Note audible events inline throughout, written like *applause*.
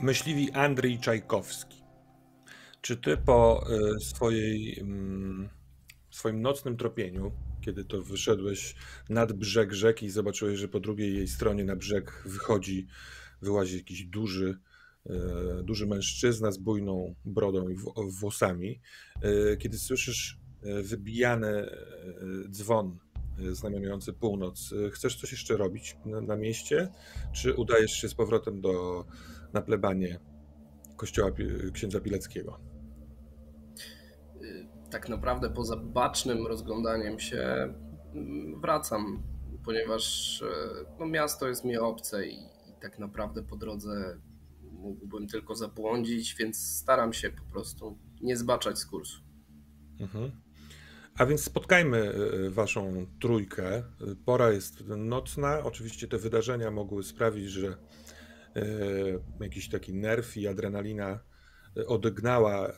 Myśliwi Andrzej Czajkowski. Czy ty po y, swojej, mm, swoim nocnym tropieniu, kiedy to wyszedłeś nad brzeg rzeki i zobaczyłeś, że po drugiej jej stronie na brzeg wychodzi, wyłazi jakiś duży, y, duży mężczyzna z bujną brodą i włosami, y, kiedy słyszysz wybijany dzwon znamionujący północ, chcesz coś jeszcze robić na, na mieście, czy udajesz się z powrotem do, na plebanie kościoła księdza Pileckiego? tak naprawdę poza bacznym rozglądaniem się mm, wracam, ponieważ e, no, miasto jest mi obce i, i tak naprawdę po drodze mógłbym tylko zabłądzić, więc staram się po prostu nie zbaczać z kursu. Mhm. A więc spotkajmy e, waszą trójkę. Pora jest nocna. Oczywiście te wydarzenia mogły sprawić, że e, jakiś taki nerw i adrenalina odegnała e,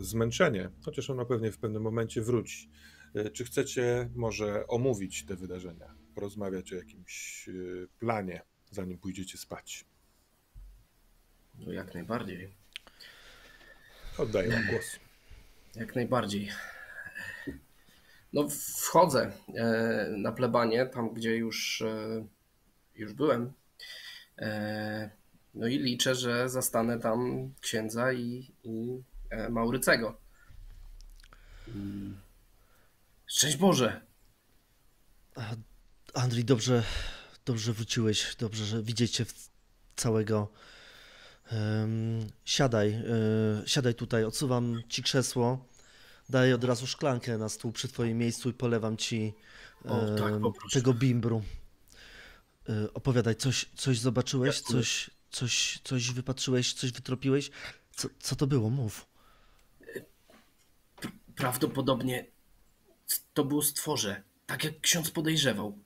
zmęczenie, chociaż ona pewnie w pewnym momencie wróci. E, czy chcecie może omówić te wydarzenia, porozmawiać o jakimś e, planie, zanim pójdziecie spać? No jak najbardziej. Oddaję wam głos. Jak najbardziej. No wchodzę na plebanie, tam gdzie już, już byłem. No i liczę, że zastanę tam księdza i, i e, Maurycego. Szczęść Boże! Andrzej, dobrze, dobrze wróciłeś. Dobrze, że widzicie całego. Um, siadaj, y, siadaj tutaj, odsuwam ci krzesło. Daję od razu szklankę na stół przy twoim miejscu i polewam ci o, tak, tego bimbru. Y, opowiadaj, coś, coś zobaczyłeś, coś, Coś, coś wypatrzyłeś, coś wytropiłeś? Co, co to było? Mów. Prawdopodobnie to było stworze, tak jak ksiądz podejrzewał.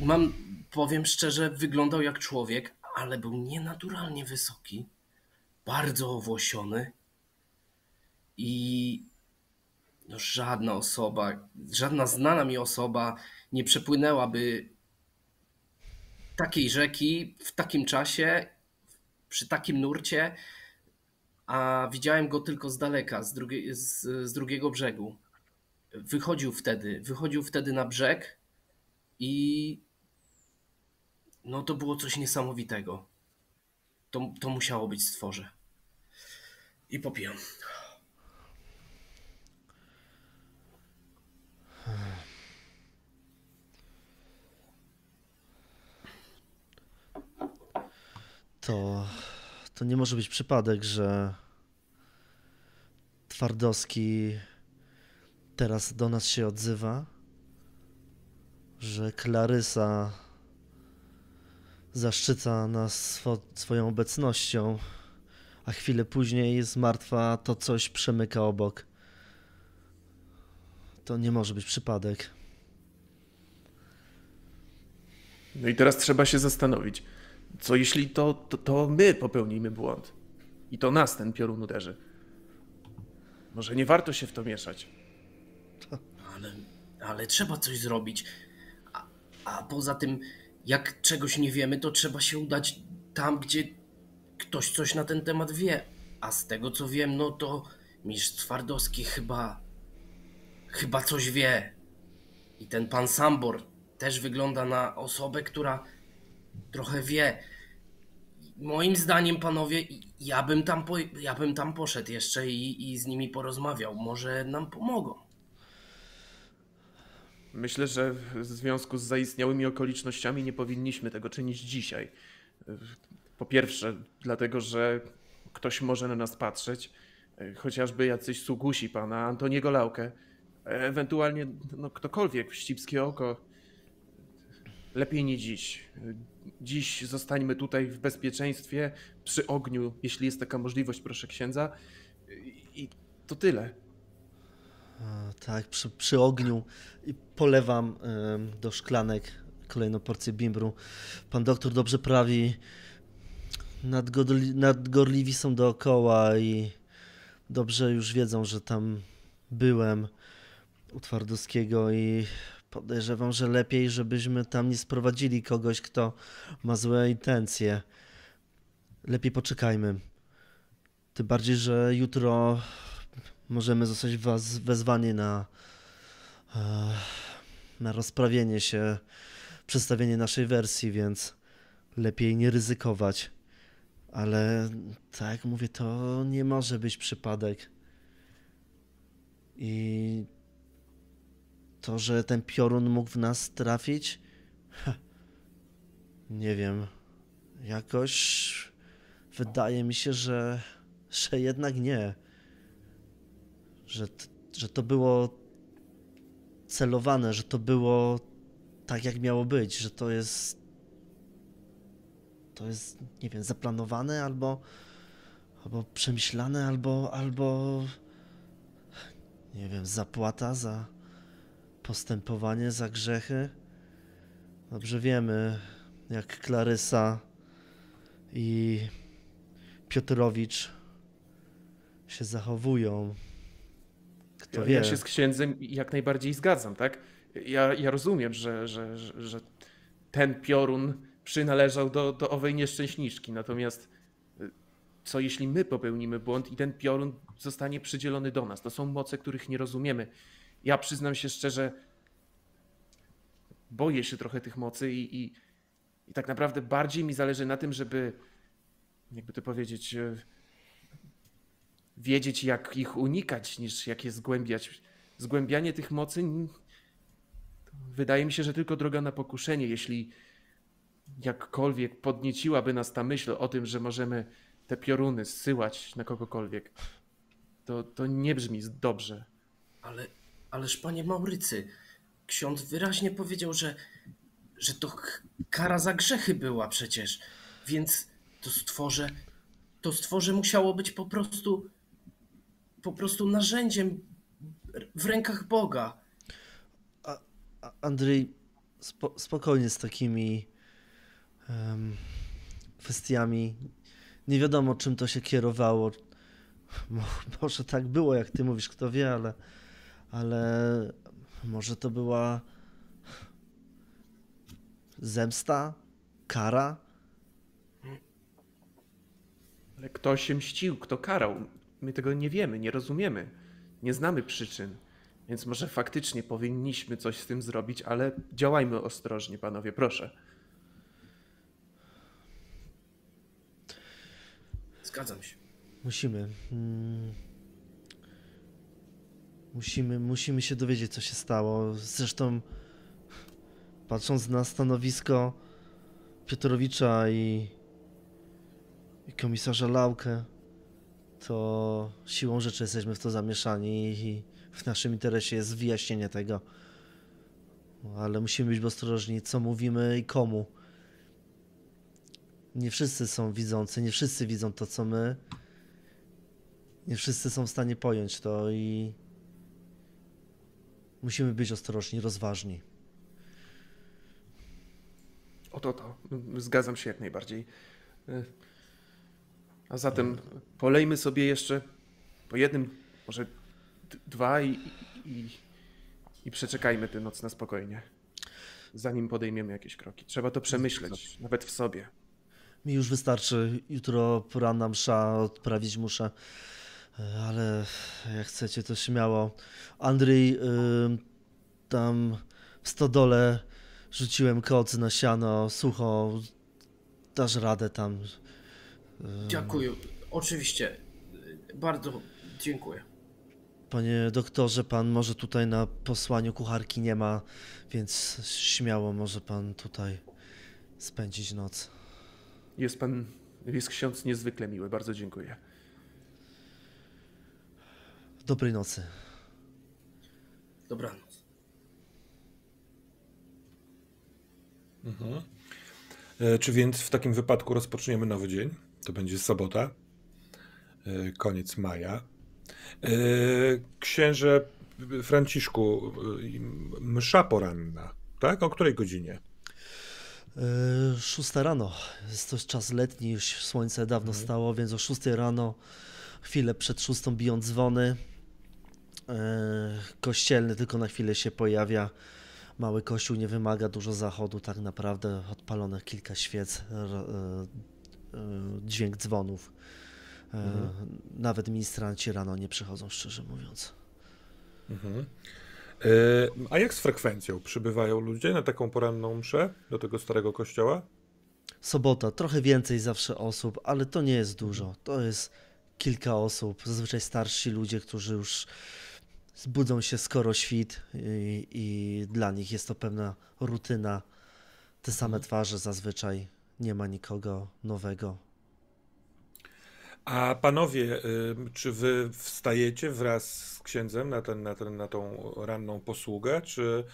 Mam, powiem szczerze, wyglądał jak człowiek, ale był nienaturalnie wysoki, bardzo owłosiony i no, żadna osoba, żadna znana mi osoba nie przepłynęłaby takiej rzeki w takim czasie, przy takim nurcie, a widziałem go tylko z daleka, z, z, z drugiego brzegu. Wychodził wtedy, wychodził wtedy na brzeg i no to było coś niesamowitego. To, to musiało być stworze. I popijam. To, to nie może być przypadek, że Twardowski teraz do nas się odzywa, że Klarysa zaszczyca nas swo swoją obecnością, a chwilę później jest martwa, to coś przemyka obok. To nie może być przypadek. No i teraz trzeba się zastanowić co jeśli to, to, to my popełnimy błąd? I to nas ten piorun uderzy. Może nie warto się w to mieszać. Ale, ale trzeba coś zrobić. A, a poza tym, jak czegoś nie wiemy, to trzeba się udać tam, gdzie ktoś coś na ten temat wie. A z tego co wiem, no to mistrz Twardowski chyba. chyba coś wie. I ten pan Sambor też wygląda na osobę, która trochę wie. Moim zdaniem, panowie, ja bym tam, po, ja bym tam poszedł jeszcze i, i z nimi porozmawiał. Może nam pomogą. Myślę, że w związku z zaistniałymi okolicznościami nie powinniśmy tego czynić dzisiaj. Po pierwsze, dlatego, że ktoś może na nas patrzeć, chociażby jacyś sługusi pana Antoniego Laukę, ewentualnie no, ktokolwiek, wścibskie oko. Lepiej nie dziś. Dziś zostańmy tutaj w bezpieczeństwie, przy ogniu, jeśli jest taka możliwość, proszę księdza. I to tyle. A, tak, przy, przy, ogniu i polewam y, do szklanek kolejną porcję bimbru. Pan doktor dobrze prawi. Nadgorli, nadgorliwi są dookoła i dobrze już wiedzą, że tam byłem u Twardowskiego i Podejrzewam, że lepiej, żebyśmy tam nie sprowadzili kogoś, kto ma złe intencje. lepiej poczekajmy. Tym bardziej, że jutro możemy zostać was wezwani na, e, na rozprawienie się, przedstawienie naszej wersji, więc lepiej nie ryzykować. Ale tak jak mówię, to nie może być przypadek. I to, że ten piorun mógł w nas trafić, nie wiem. Jakoś wydaje mi się, że, że jednak nie. Że, że to było celowane, że to było tak, jak miało być, że to jest. To jest, nie wiem, zaplanowane albo. albo przemyślane, albo. albo. nie wiem, zapłata za postępowanie, za grzechy. Dobrze wiemy, jak Klarysa i Piotrowicz się zachowują. Kto Ja, wie? ja się z księdzem jak najbardziej zgadzam, tak? Ja, ja rozumiem, że, że, że, że ten piorun przynależał do, do owej nieszczęśniczki, natomiast y, co jeśli my popełnimy błąd i ten piorun zostanie przydzielony do nas? To są moce, których nie rozumiemy. Ja przyznam się szczerze, boję się trochę tych mocy i, i, i tak naprawdę bardziej mi zależy na tym, żeby, jakby to powiedzieć, e, wiedzieć, jak ich unikać, niż jak je zgłębiać. Zgłębianie tych mocy wydaje mi się, że tylko droga na pokuszenie. Jeśli jakkolwiek podnieciłaby nas ta myśl o tym, że możemy te pioruny zsyłać na kogokolwiek, to, to nie brzmi dobrze. Ale, ależ panie Maurycy, ksiądz wyraźnie powiedział, że, że to kara za grzechy była przecież. Więc to stworze, to stworze musiało być po prostu, po prostu narzędziem w rękach Boga. A, Andrzej, spo, spokojnie z takimi em, kwestiami. Nie wiadomo, czym to się kierowało. Mo, *laughs* może tak było, jak ty mówisz, kto wie, ale, ale może to była zemsta, kara. Ale kto się mścił, kto karał? My tego nie wiemy, nie rozumiemy, nie znamy przyczyn. Więc może faktycznie powinniśmy coś z tym zrobić, ale działajmy ostrożnie, panowie, proszę. Zgadzam się. Musimy. Mm, musimy, musimy się dowiedzieć, co się stało. Zresztą, patrząc na stanowisko Piotrowicza i, i komisarza Laukę, to siłą rzeczy jesteśmy w to zamieszani i w naszym interesie jest wyjaśnienie tego. Ale musimy być ostrożni, co mówimy i komu. Nie wszyscy są widzący, nie wszyscy widzą to, co my. Nie wszyscy są w stanie pojąć to i musimy być ostrożni, rozważni. Oto to. Zgadzam się jak najbardziej. Y, A zatem polejmy sobie jeszcze po jednym, może dwa i, i, i przeczekajmy tę noc na spokojnie. Zanim podejmiemy jakieś kroki. Trzeba to przemyśleć, nawet w sobie. Mi już wystarczy. Jutro poranna msza odprawić muszę. Ale jak chcecie, to śmiało. Andrzej, ym, tam w stodole rzuciłem koc na siano, sucho. Dasz radę tam. Ym, Dziękuję. Oczywiście. Bardzo dziękuję. Panie doktorze, pan może tutaj na posłaniu kucharki nie ma, więc śmiało może pan tutaj spędzić noc. Jest pan, jest ksiądz niezwykle miły, bardzo dziękuję. Dobrej nocy. Dobranoc. E, Czy więc w takim wypadku rozpoczniemy nowy dzień? To będzie sobota, e, koniec maja. E, Księże Franciszku, e, msza poranna, tak? O której godzinie? Yy, Szósta rano. Jest to czas letni, już słońce dawno stało, więc o szóstej rano, chwilę przed szóstą biją dzwony. Yy, Kościelny tylko na chwilę się pojawia. Mały kościół nie wymaga dużo zachodu, tak naprawdę odpalone kilka świec. ro- dźwięk dzwonów. Mhm. Nawet ministranci rano nie przychodzą, szczerze mówiąc. Mhm. A jak z frekwencją? Przybywają ludzie na taką poranną mszę do tego starego kościoła? Sobota, trochę więcej zawsze osób, ale to nie jest dużo. To jest kilka osób, zazwyczaj starsi ludzie, którzy już zbudzą się skoro świt i, i dla nich jest to pewna rutyna. Te same mhm. twarze zazwyczaj, nie ma nikogo nowego. A panowie, czy wy wstajecie wraz z księdzem na, ten, na, ten, na tą ranną posługę, czy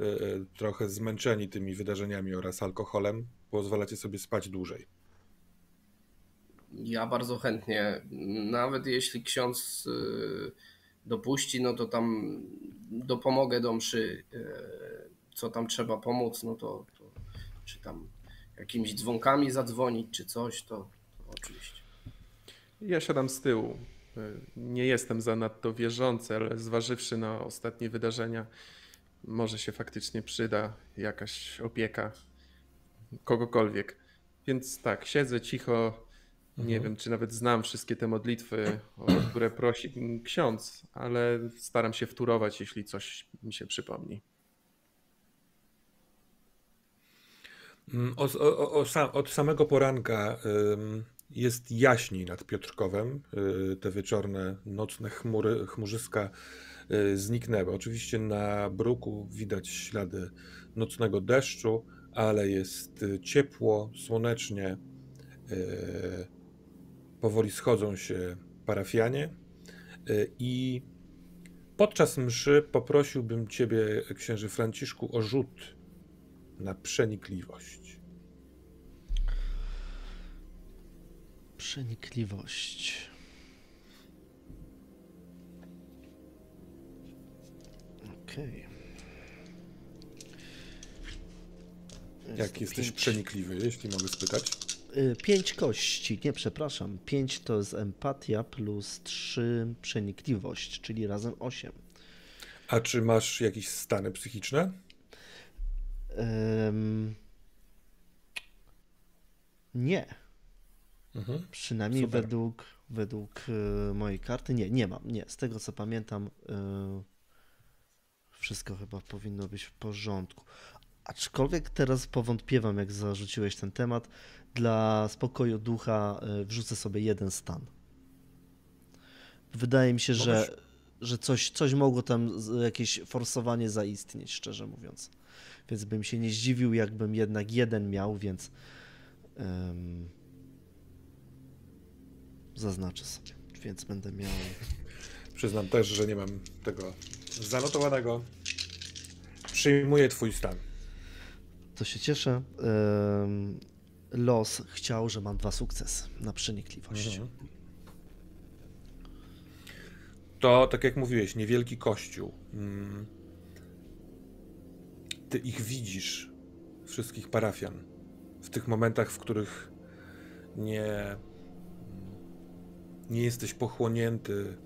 y, y, trochę zmęczeni tymi wydarzeniami oraz alkoholem pozwalacie sobie spać dłużej? Ja bardzo chętnie, nawet jeśli ksiądz y, dopuści, no to tam dopomogę do mszy, co tam trzeba pomóc, no to, to czy tam jakimiś dzwonkami zadzwonić, czy coś, to, to oczywiście. Ja siadam z tyłu. Nie jestem zanadto wierzący, ale zważywszy na ostatnie wydarzenia, może się faktycznie przyda jakaś opieka kogokolwiek. Więc tak, siedzę cicho. Nie mhm. wiem, czy nawet znam wszystkie te modlitwy, o które prosi ksiądz, ale staram się wturować, jeśli coś mi się przypomni. Mm, o, o, o, od samego poranka jest jaśniej nad Piotrkowem. Y, te wieczorne, nocne chmury, chmurzyska y, zniknęły. Oczywiście na bruku widać ślady nocnego deszczu, ale jest y, ciepło, słonecznie. Powoli schodzą się parafianie i podczas mszy poprosiłbym Ciebie, księży Franciszku, o rzut na przenikliwość. Przenikliwość. Okej. Okay. Jak jesteś pięć... przenikliwy, jeśli mogę spytać? Y, pięć kości, nie przepraszam. Pięć to jest empatia plus trzy przenikliwość, czyli razem osiem. A czy masz jakieś stany psychiczne? Um, nie. Mhm. Przynajmniej według, według y, mojej karty. Nie, nie mam. Nie, z tego co pamiętam, y, wszystko chyba powinno być w porządku. Aczkolwiek teraz powątpiewam, jak zarzuciłeś ten temat. Dla spokoju ducha y, wrzucę sobie jeden stan. Wydaje mi się, że, że coś, coś mogło tam, jakieś forsowanie zaistnieć, szczerze mówiąc. Więc bym się nie zdziwił, jakbym jednak jeden miał, więc. Um, zaznaczę sobie, więc będę miał. *laughs* Przyznam też, że nie mam tego zanotowanego. Przyjmuję twój stan. To się cieszę. Los chciał, że mam dwa sukcesy na przenikliwość. Mhm. To, tak jak mówiłeś, niewielki kościół. Mm. Ty ich widzisz, wszystkich parafian, w tych momentach, w których nie nie jesteś pochłonięty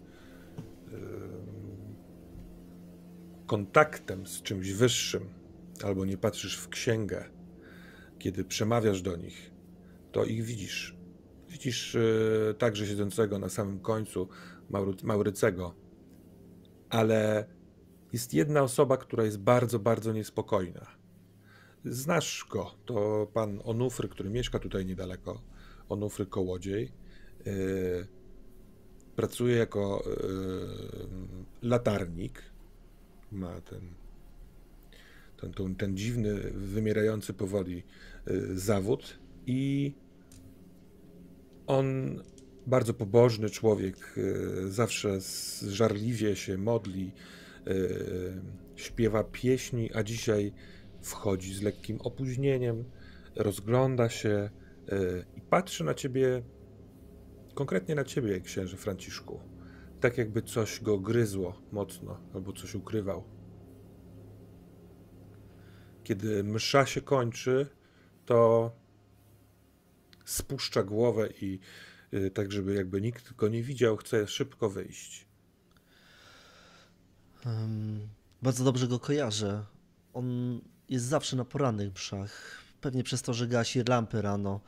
kontaktem z czymś wyższym, albo nie patrzysz w księgę, kiedy przemawiasz do nich, to ich widzisz. Widzisz e, także siedzącego na samym końcu Maurycego, ale jest jedna osoba, która jest bardzo, bardzo niespokojna. Znasz go, to pan Onufry, który mieszka tutaj niedaleko, Onufry Kołodziej. E, pracuje jako y, latarnik. Ma ten, ten, ten, ten dziwny, wymierający powoli y, zawód i on bardzo pobożny człowiek, y, zawsze żarliwie się modli, śpiewa pieśni, a dzisiaj wchodzi z lekkim opóźnieniem, rozgląda się i patrzy na ciebie Konkretnie na ciebie, księże Franciszku. Tak jakby coś go gryzło mocno, albo coś ukrywał. Kiedy msza się kończy, to spuszcza głowę i y, tak, żeby jakby nikt go nie widział, chce szybko wyjść. Um, bardzo dobrze go kojarzę. On jest zawsze na porannych mszach. Pewnie przez to, że gasi lampy rano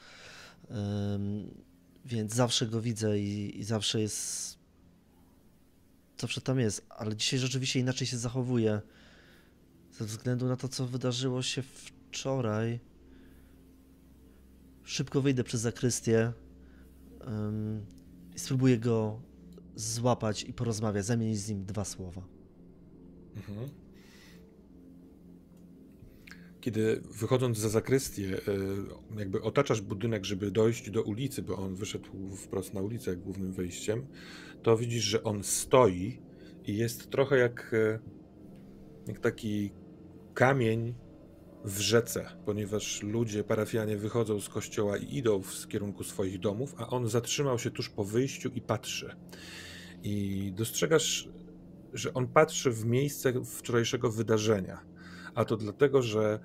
Ym, Więc zawsze go widzę i, i zawsze jest. Zawsze tam jest, ale dzisiaj rzeczywiście inaczej się zachowuje. Ze względu na to, co wydarzyło się wczoraj. Szybko wyjdę przez zakrystię ym, i spróbuję go złapać i porozmawiać, zamienić z nim dwa słowa. Mhm. Kiedy wychodząc za zakrystię, y, jakby otaczasz budynek, żeby dojść do ulicy, bo on wyszedł wprost na ulicę głównym wejściem, to widzisz, że on stoi i jest trochę jak, y, jak taki kamień w rzece, ponieważ ludzie, parafianie wychodzą z kościoła i idą w kierunku swoich domów, a on zatrzymał się tuż po wyjściu i patrzy. I dostrzegasz, że on patrzy w miejsce wczorajszego wydarzenia. A to dlatego, że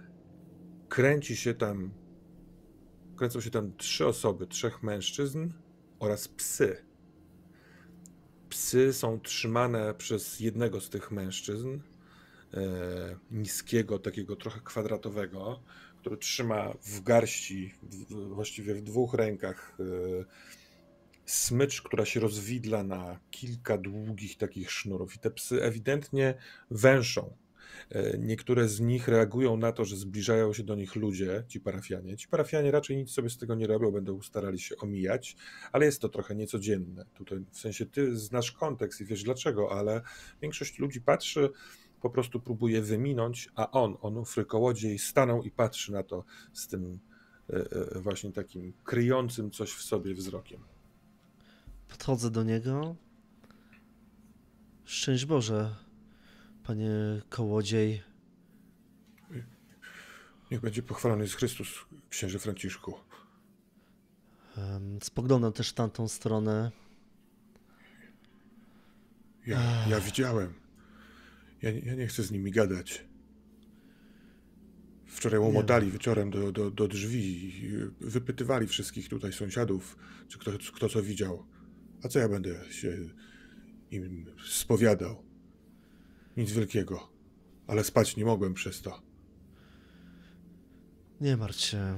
kręci się tam, kręcą się tam trzy osoby, trzech mężczyzn oraz psy. Psy są trzymane przez jednego z tych mężczyzn, niskiego, takiego trochę kwadratowego, który trzyma w garści, właściwie w dwóch rękach, e, smycz, która się rozwidla na kilka długich takich sznurów. I te psy ewidentnie węszą. E, Niektóre z nich reagują na to, że zbliżają się do nich ludzie, ci parafianie. Ci parafianie raczej nic sobie z tego nie robią, będą starali się omijać, ale jest to trochę niecodzienne. Tutaj w sensie ty znasz kontekst i wiesz dlaczego, ale większość ludzi patrzy, po prostu próbuje wyminąć, a on, on frykołodziej, stanął i patrzy na to z tym e, e, właśnie takim kryjącym coś w sobie wzrokiem. Podchodzę do niego. Szczęść Boże, panie kołodziej. Niech będzie pochwalony jest Chrystus, księże Franciszku. Spoglądam też w tamtą stronę. Ja, ja widziałem. Ja, nie- ja nie chcę z nimi gadać. Wczoraj łomotali wieczorem do, do, do drzwi i wypytywali wszystkich tutaj sąsiadów, czy kto, kto co widział. A co ja będę się im spowiadał? Nic wielkiego. Ale spać nie mogłem przez to. Nie martw się.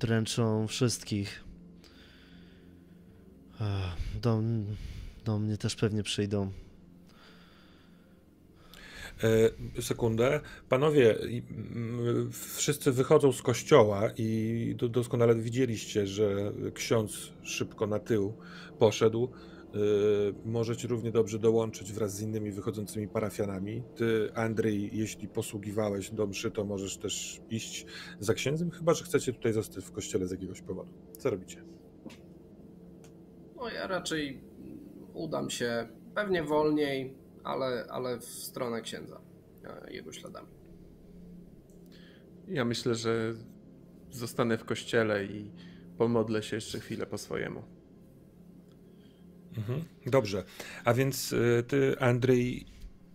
Dręczą wszystkich. Do, do mnie też pewnie przyjdą. E, sekundę. Panowie, wszyscy wychodzą z kościoła i do, doskonale widzieliście, że ksiądz szybko na tył poszedł. E, możecie równie dobrze dołączyć wraz z innymi wychodzącymi parafianami. Ty, Andrzej, jeśli posługiwałeś do mszy, to możesz też iść za księdzem, chyba że chcecie tutaj zostać w kościele z jakiegoś powodu. Co robicie? No ja raczej udam się pewnie wolniej, ale, ale w stronę księdza, e, jego śladami. Ja myślę, że zostanę w kościele i pomodlę się jeszcze chwilę po swojemu. Mhm. Dobrze. A więc y, ty, Andrzej,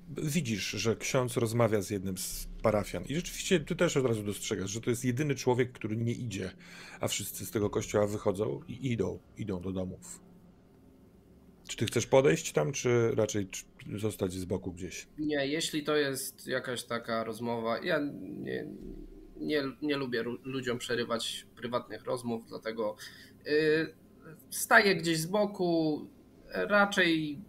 widzisz, że ksiądz rozmawia z jednym z parafian. I rzeczywiście ty też od razu dostrzegasz, że to jest jedyny człowiek, który nie idzie, a wszyscy z tego kościoła wychodzą i idą, idą do domów. Czy ty chcesz podejść tam, czy raczej zostać z boku gdzieś? Nie, jeśli to jest jakaś taka rozmowa, ja nie, nie, nie lubię ludziom przerywać prywatnych rozmów, dlatego y, staję gdzieś z boku, raczej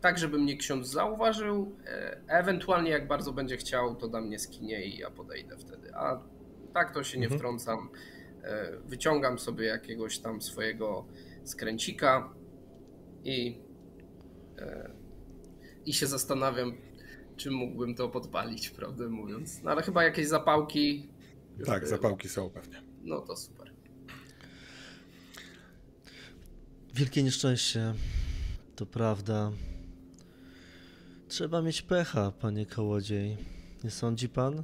tak, żeby mnie ksiądz zauważył, e, ewentualnie jak bardzo będzie chciał, to da mnie skinie i ja podejdę wtedy, a tak to się nie Mhm. wtrącam. E, Wyciągam sobie jakiegoś tam swojego skręcika i, e, i się zastanawiam, czy mógłbym to podpalić, prawdę mówiąc. No ale chyba jakieś zapałki. Tak, zapałki są pewnie. No to super. Wielkie nieszczęście, to prawda. Trzeba mieć pecha, panie kołodziej. Nie sądzi pan?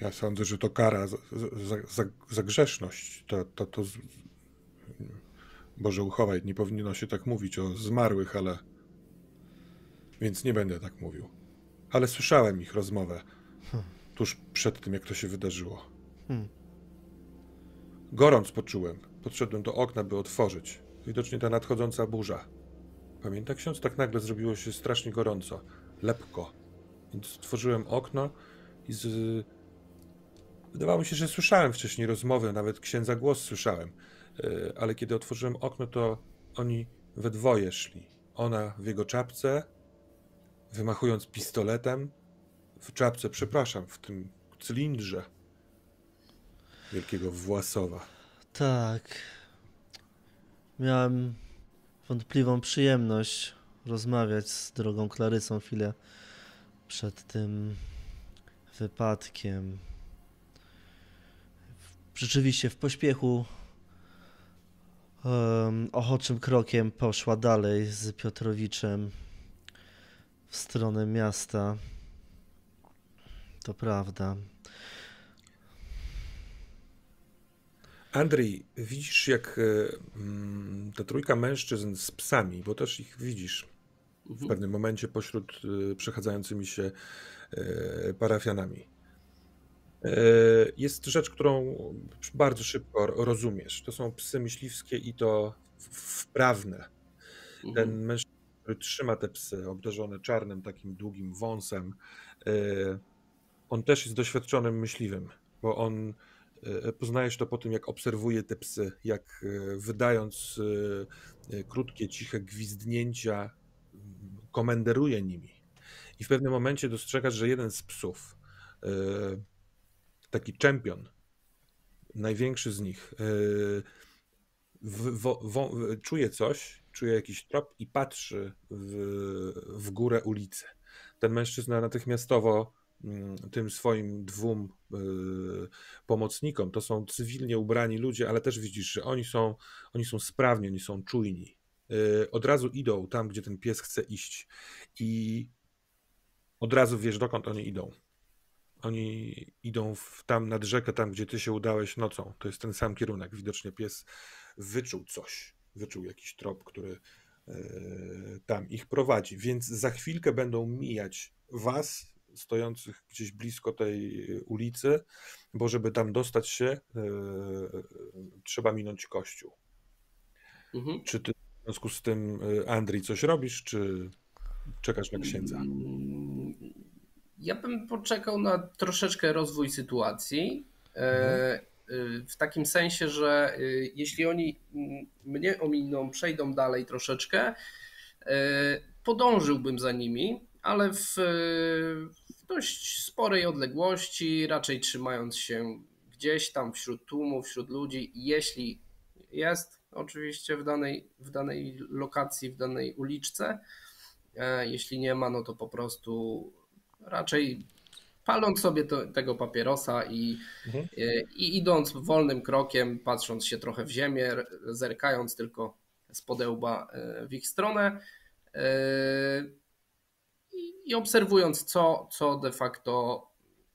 Ja sądzę, że to kara za, za, za, za grzeszność. To, to, to z... Boże uchowaj, nie powinno się tak mówić o zmarłych, ale... Więc nie będę tak mówił. Ale słyszałem ich rozmowę tuż przed tym, jak to się wydarzyło. Hmm. Gorąc poczułem. Podszedłem do okna, by otworzyć. Widocznie ta nadchodząca burza. Pamięta ksiądz? Tak nagle zrobiło się strasznie gorąco. Lepko. Więc otworzyłem okno I z... Wydawało mi się, że słyszałem wcześniej rozmowę, nawet księdza głos słyszałem, e, ale kiedy otworzyłem okno, to oni we dwoje szli. Ona w jego czapce, wymachując pistoletem, w czapce, przepraszam, w tym cylindrze wielkiego Własowa. Tak. Miałem wątpliwą przyjemność rozmawiać z drogą Klarysą chwilę przed tym wypadkiem. Rzeczywiście w pośpiechu um, ochoczym krokiem poszła dalej z Piotrowiczem w stronę miasta. To prawda. Andrzej, widzisz jak e, mm, ta trójka mężczyzn z psami, bo też ich widzisz w Mhm. pewnym momencie pośród e, przechadzającymi się e, parafianami. E, Jest rzecz, którą bardzo szybko rozumiesz. To są psy myśliwskie i to wprawne. Mhm. Ten mężczyzna, który trzyma te psy, obdarzone czarnym, takim długim wąsem, e, on też jest doświadczonym myśliwym, bo on e, poznajesz to po tym, jak obserwuje te psy, jak wydając krótkie, ciche gwizdnięcia, komenderuje nimi. I w pewnym momencie dostrzegasz, że jeden z psów, taki czempion, największy z nich, e, w, czuje coś, czuje jakiś trop i patrzy w, w górę ulicy. Ten mężczyzna natychmiastowo mm, tym swoim dwóm y, pomocnikom, to są cywilnie ubrani ludzie, ale też widzisz, że oni są, oni są sprawni, oni są czujni. Y, od razu idą tam, gdzie ten pies chce iść i od razu wiesz, dokąd oni idą. Oni idą w, tam nad rzekę, tam gdzie ty się udałeś nocą. To jest ten sam kierunek. Widocznie pies wyczuł coś, wyczuł jakiś trop, który e, tam ich prowadzi. Więc za chwilkę będą mijać was, stojących gdzieś blisko tej ulicy, bo żeby tam dostać się, e, trzeba minąć kościół. Mhm. Czy ty w związku z tym, e, Andrii, coś robisz, czy czekasz na księdza? Ja bym poczekał na troszeczkę rozwój sytuacji. e, e, W takim sensie, że e, jeśli oni mnie ominą, przejdą dalej troszeczkę, podążyłbym za nimi, ale w, w dość sporej odległości, raczej trzymając się gdzieś tam wśród tłumu, wśród ludzi. Jeśli jest oczywiście w danej, w danej lokacji, w danej uliczce, Jeśli nie ma, no to po prostu raczej paląc sobie to, tego papierosa i, Mhm. e, i idąc wolnym krokiem, patrząc się trochę w ziemię, zerkając tylko z podełba e, w ich stronę e, i, i obserwując, co, co de facto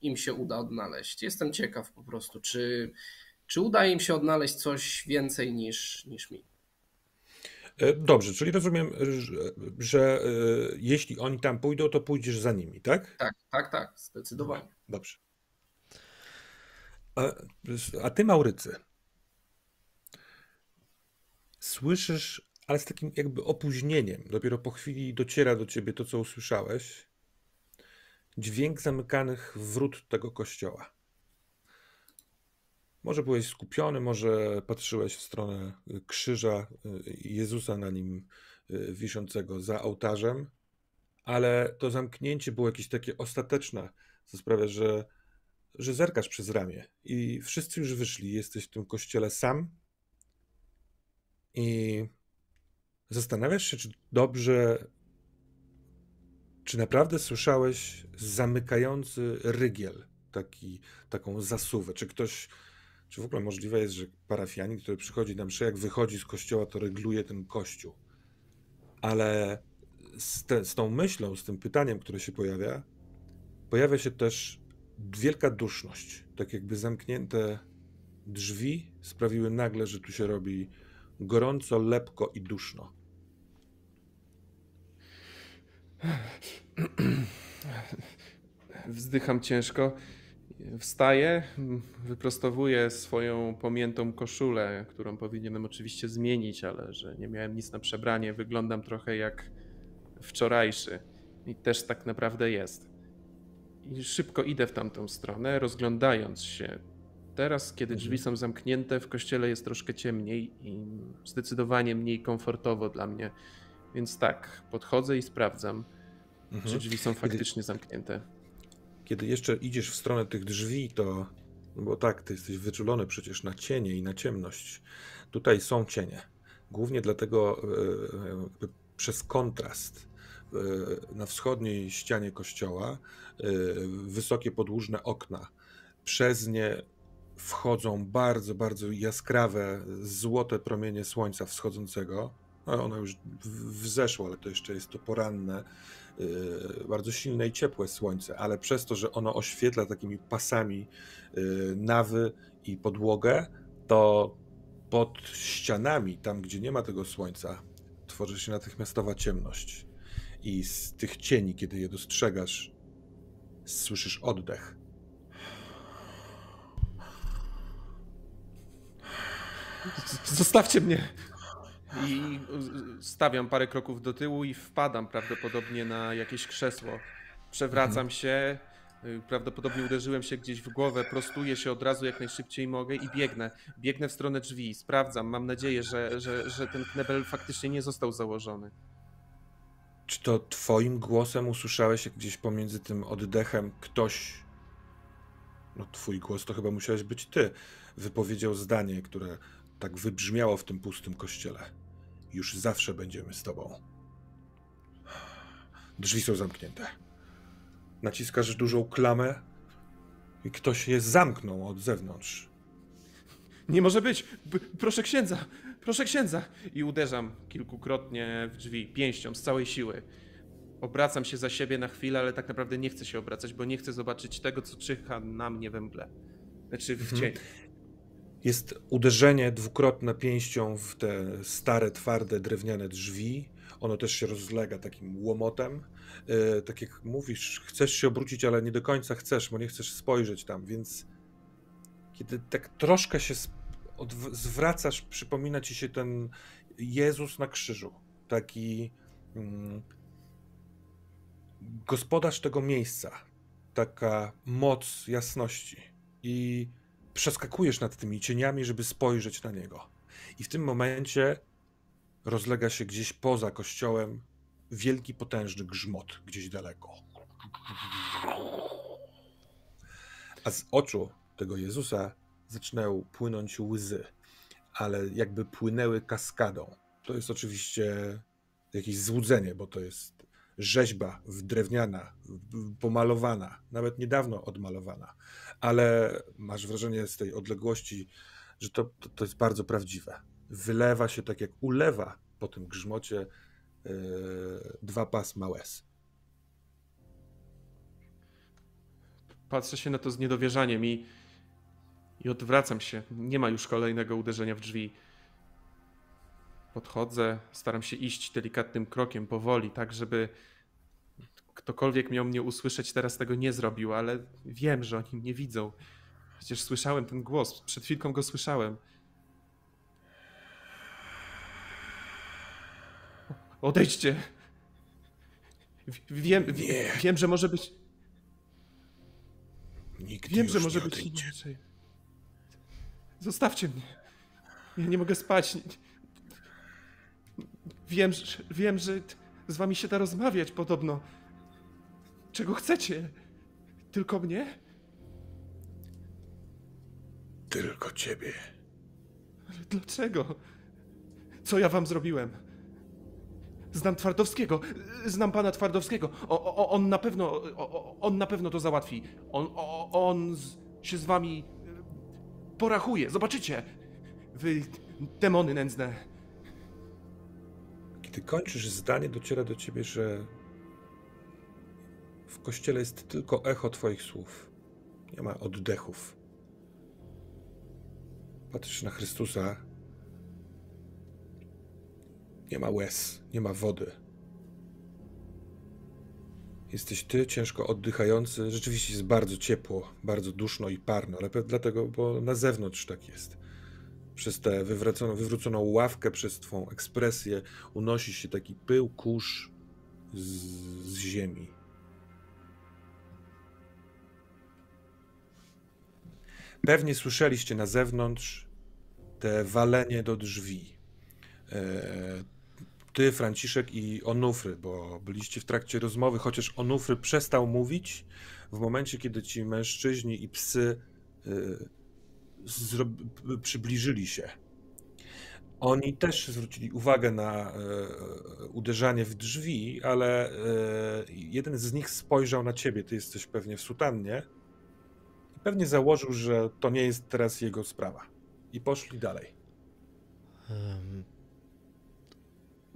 im się uda odnaleźć. Jestem ciekaw po prostu, czy, czy uda im się odnaleźć coś więcej niż, niż mi. E, Dobrze, czyli rozumiem, że, że e, jeśli oni tam pójdą, to pójdziesz za nimi, tak? Tak, tak, tak, zdecydowanie. Dobrze. A, a ty, Maurycy, słyszysz, ale z takim jakby opóźnieniem, dopiero po chwili dociera do ciebie to, co usłyszałeś, dźwięk zamykanych wrót tego kościoła. Może byłeś skupiony, może patrzyłeś w stronę y, krzyża y, Jezusa na nim y, wiszącego za ołtarzem, ale to zamknięcie było jakieś takie ostateczne, co sprawia, że, że zerkasz przez ramię i wszyscy już wyszli. Jesteś w tym kościele sam i zastanawiasz się, czy dobrze, czy naprawdę słyszałeś zamykający rygiel, taki, taką zasuwę, czy ktoś, czy w ogóle możliwe jest, że parafianin, który przychodzi na mszę, jak wychodzi z kościoła, to regluje ten kościół. Ale z, te, z tą myślą, z tym pytaniem, które się pojawia, pojawia się też wielka duszność. Tak jakby zamknięte drzwi sprawiły nagle, że tu się robi gorąco, lepko i duszno. Wzdycham ciężko. Wstaję, wyprostowuję swoją pomiętą koszulę, którą powinienem oczywiście zmienić, ale że nie miałem nic na przebranie. Wyglądam trochę jak wczorajszy. I też tak naprawdę jest. I szybko idę w tamtą stronę, rozglądając się. Teraz, kiedy Mhm. drzwi są zamknięte, w kościele jest troszkę ciemniej i zdecydowanie mniej komfortowo dla mnie. Więc tak, podchodzę i sprawdzam, czy Mhm. drzwi są faktycznie zamknięte. Kiedy jeszcze idziesz w stronę tych drzwi, to. Bo tak, ty jesteś wyczulony przecież na cienie i na ciemność. Tutaj są cienie. Głównie dlatego jakby przez kontrast e, na wschodniej ścianie kościoła e, wysokie podłużne okna. Przez nie wchodzą bardzo, bardzo jaskrawe, złote promienie słońca wschodzącego. No, ono już wzeszło, ale to jeszcze jest to poranne, yy, bardzo silne i ciepłe słońce, ale przez to, że ono oświetla takimi pasami yy, nawy i podłogę, to pod ścianami, tam gdzie nie ma tego słońca, tworzy się natychmiastowa ciemność. I z tych cieni, kiedy je dostrzegasz, słyszysz oddech. Zostawcie mnie! I stawiam parę kroków do tyłu i wpadam prawdopodobnie na jakieś krzesło. Przewracam się, y, prawdopodobnie uderzyłem się gdzieś w głowę, prostuję się od razu jak najszybciej mogę i biegnę. Biegnę w stronę drzwi, sprawdzam. Mam nadzieję, że, że, że ten knebel faktycznie nie został założony. Czy to twoim głosem usłyszałeś jak gdzieś pomiędzy tym oddechem ktoś, no twój głos to chyba musiałeś być ty, wypowiedział zdanie, które tak wybrzmiało w tym pustym kościele. Już zawsze będziemy z tobą. Drzwi są zamknięte. Naciskasz dużą klamę i ktoś je zamknął od zewnątrz. Nie może być! B- proszę księdza! Proszę księdza! I uderzam kilkukrotnie w drzwi pięścią z całej siły. Obracam się za siebie na chwilę, ale tak naprawdę nie chcę się obracać, bo nie chcę zobaczyć tego, co czyha na mnie we mgle. Znaczy w Mhm. Jest uderzenie dwukrotne pięścią w te stare, twarde, drewniane drzwi. Ono też się rozlega takim łomotem. E, tak jak mówisz, chcesz się obrócić, ale nie do końca chcesz, bo nie chcesz spojrzeć tam, więc kiedy tak troszkę się zwracasz, przypomina ci się ten Jezus na krzyżu. Taki mm, gospodarz tego miejsca. Taka moc jasności. I przeskakujesz nad tymi cieniami, żeby spojrzeć na niego. I w tym momencie rozlega się gdzieś poza kościołem wielki, potężny grzmot, gdzieś daleko. A z oczu tego Jezusa zaczynają płynąć łzy, ale jakby płynęły kaskadą. To jest oczywiście jakieś złudzenie, bo to jest rzeźba drewniana, pomalowana, nawet niedawno odmalowana ale masz wrażenie z tej odległości, że to, to, to jest bardzo prawdziwe. Wylewa się tak jak ulewa po tym grzmocie yy, dwa pasma łez. Patrzę się na to z niedowierzaniem i, i odwracam się. Nie ma już kolejnego uderzenia w drzwi. Podchodzę, staram się iść delikatnym krokiem, powoli, tak żeby ktokolwiek miał mnie usłyszeć, teraz tego nie zrobił, ale wiem, że oni mnie widzą. Przecież słyszałem ten głos, przed chwilką go słyszałem. Odejdźcie. Wiem, Nie. wiem, że może być. Nikt Wiem, że może być inaczej. Zostawcie mnie. Ja nie mogę spać. Wiem, że, wiem, że z wami się da rozmawiać podobno. Czego chcecie? Tylko mnie? Tylko ciebie. Ale dlaczego? Co ja wam zrobiłem? Znam Twardowskiego. Znam pana Twardowskiego. O, o, on na pewno. O, on na pewno to załatwi. On, on z, się z wami porachuje. Zobaczycie. Wy demony nędzne. Kiedy kończysz zdanie, dociera do ciebie, że w kościele jest tylko echo twoich słów. Nie ma oddechów. Patrzysz na Chrystusa. Nie ma łez, nie ma wody. Jesteś ty, ciężko oddychający. Rzeczywiście jest bardzo ciepło, bardzo duszno i parno, ale dlatego, bo na zewnątrz tak jest. Przez tę wywróconą, wywróconą ławkę, przez twą ekspresję unosi się taki pył, kurz z, z ziemi. Pewnie słyszeliście na zewnątrz te walenie do drzwi. E, ty, Franciszek i Onufry, bo byliście w trakcie rozmowy, chociaż Onufry przestał mówić w momencie, kiedy ci mężczyźni i psy e, przybliżyli się. Oni też zwrócili uwagę na e, uderzanie w drzwi, ale jeden z nich spojrzał na ciebie. Ty jesteś pewnie w sutannie. I pewnie założył, że to nie jest teraz jego sprawa. I poszli dalej. Um,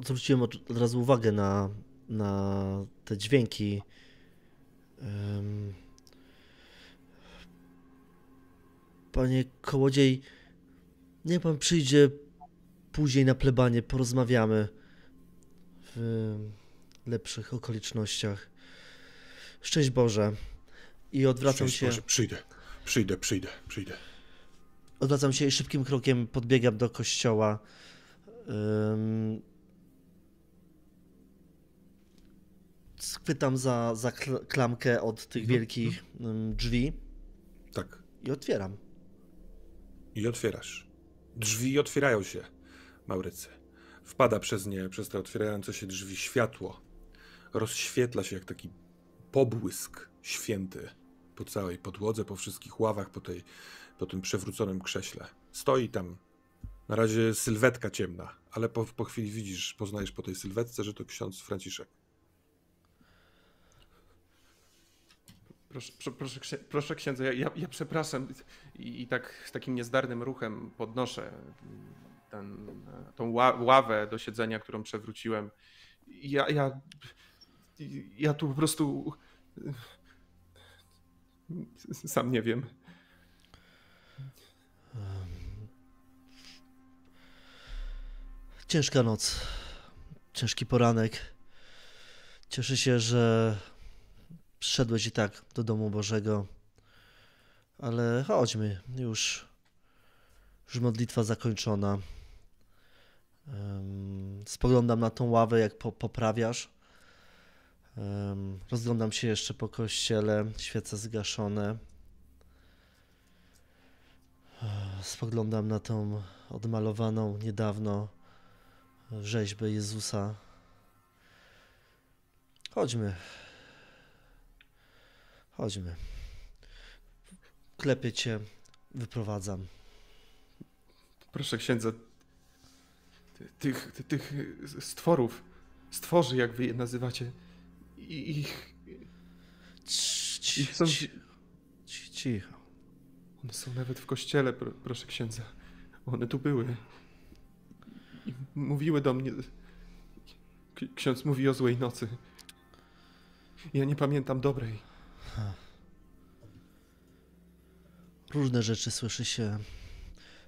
zwróciłem od, od razu uwagę na, na te dźwięki. Um, panie Kołodziej, niech pan przyjdzie później na plebanie, porozmawiamy w lepszych okolicznościach. Szczęść Boże. I odwracam Szczęść się. Boże, przyjdę, przyjdę, przyjdę, przyjdę. Odwracam się i szybkim krokiem podbiegam do kościoła. Um, schwytam za, za klamkę od tych mhm. wielkich drzwi. Tak. I otwieram. I otwierasz. Drzwi otwierają się, Maurycy. Wpada przez nie, przez te otwierające się drzwi światło. Rozświetla się jak taki pobłysk święty po całej podłodze, po wszystkich ławach, po, tej, po tym przewróconym krześle. Stoi tam na razie sylwetka ciemna, ale po, po chwili widzisz, poznajesz po tej sylwetce, że to ksiądz Franciszek. Proszę, proszę, proszę księdza, ja, ja, ja przepraszam I, tak z takim niezdarnym ruchem podnoszę ten, tą ławę do siedzenia, którą przewróciłem. Ja, ja, ja tu po prostu sam nie wiem. Ciężka noc, ciężki poranek. Cieszę się, że przyszedłeś i tak do domu Bożego. Ale chodźmy, już, już modlitwa zakończona. Spoglądam na tą ławę, jak po, poprawiasz. Rozglądam się jeszcze po kościele, świece zgaszone. Spoglądam na tą odmalowaną niedawno rzeźbę Jezusa. Chodźmy. Chodźmy. Klepię cię, wyprowadzam. Proszę księdza, tych, tych stworów, stworzy, jak wy je nazywacie, ich... Ich są... Cicho. One są nawet w kościele, proszę księdza. One tu były. I mówiły do mnie. Ksiądz mówi o złej nocy. Ja nie pamiętam dobrej. Różne rzeczy słyszy się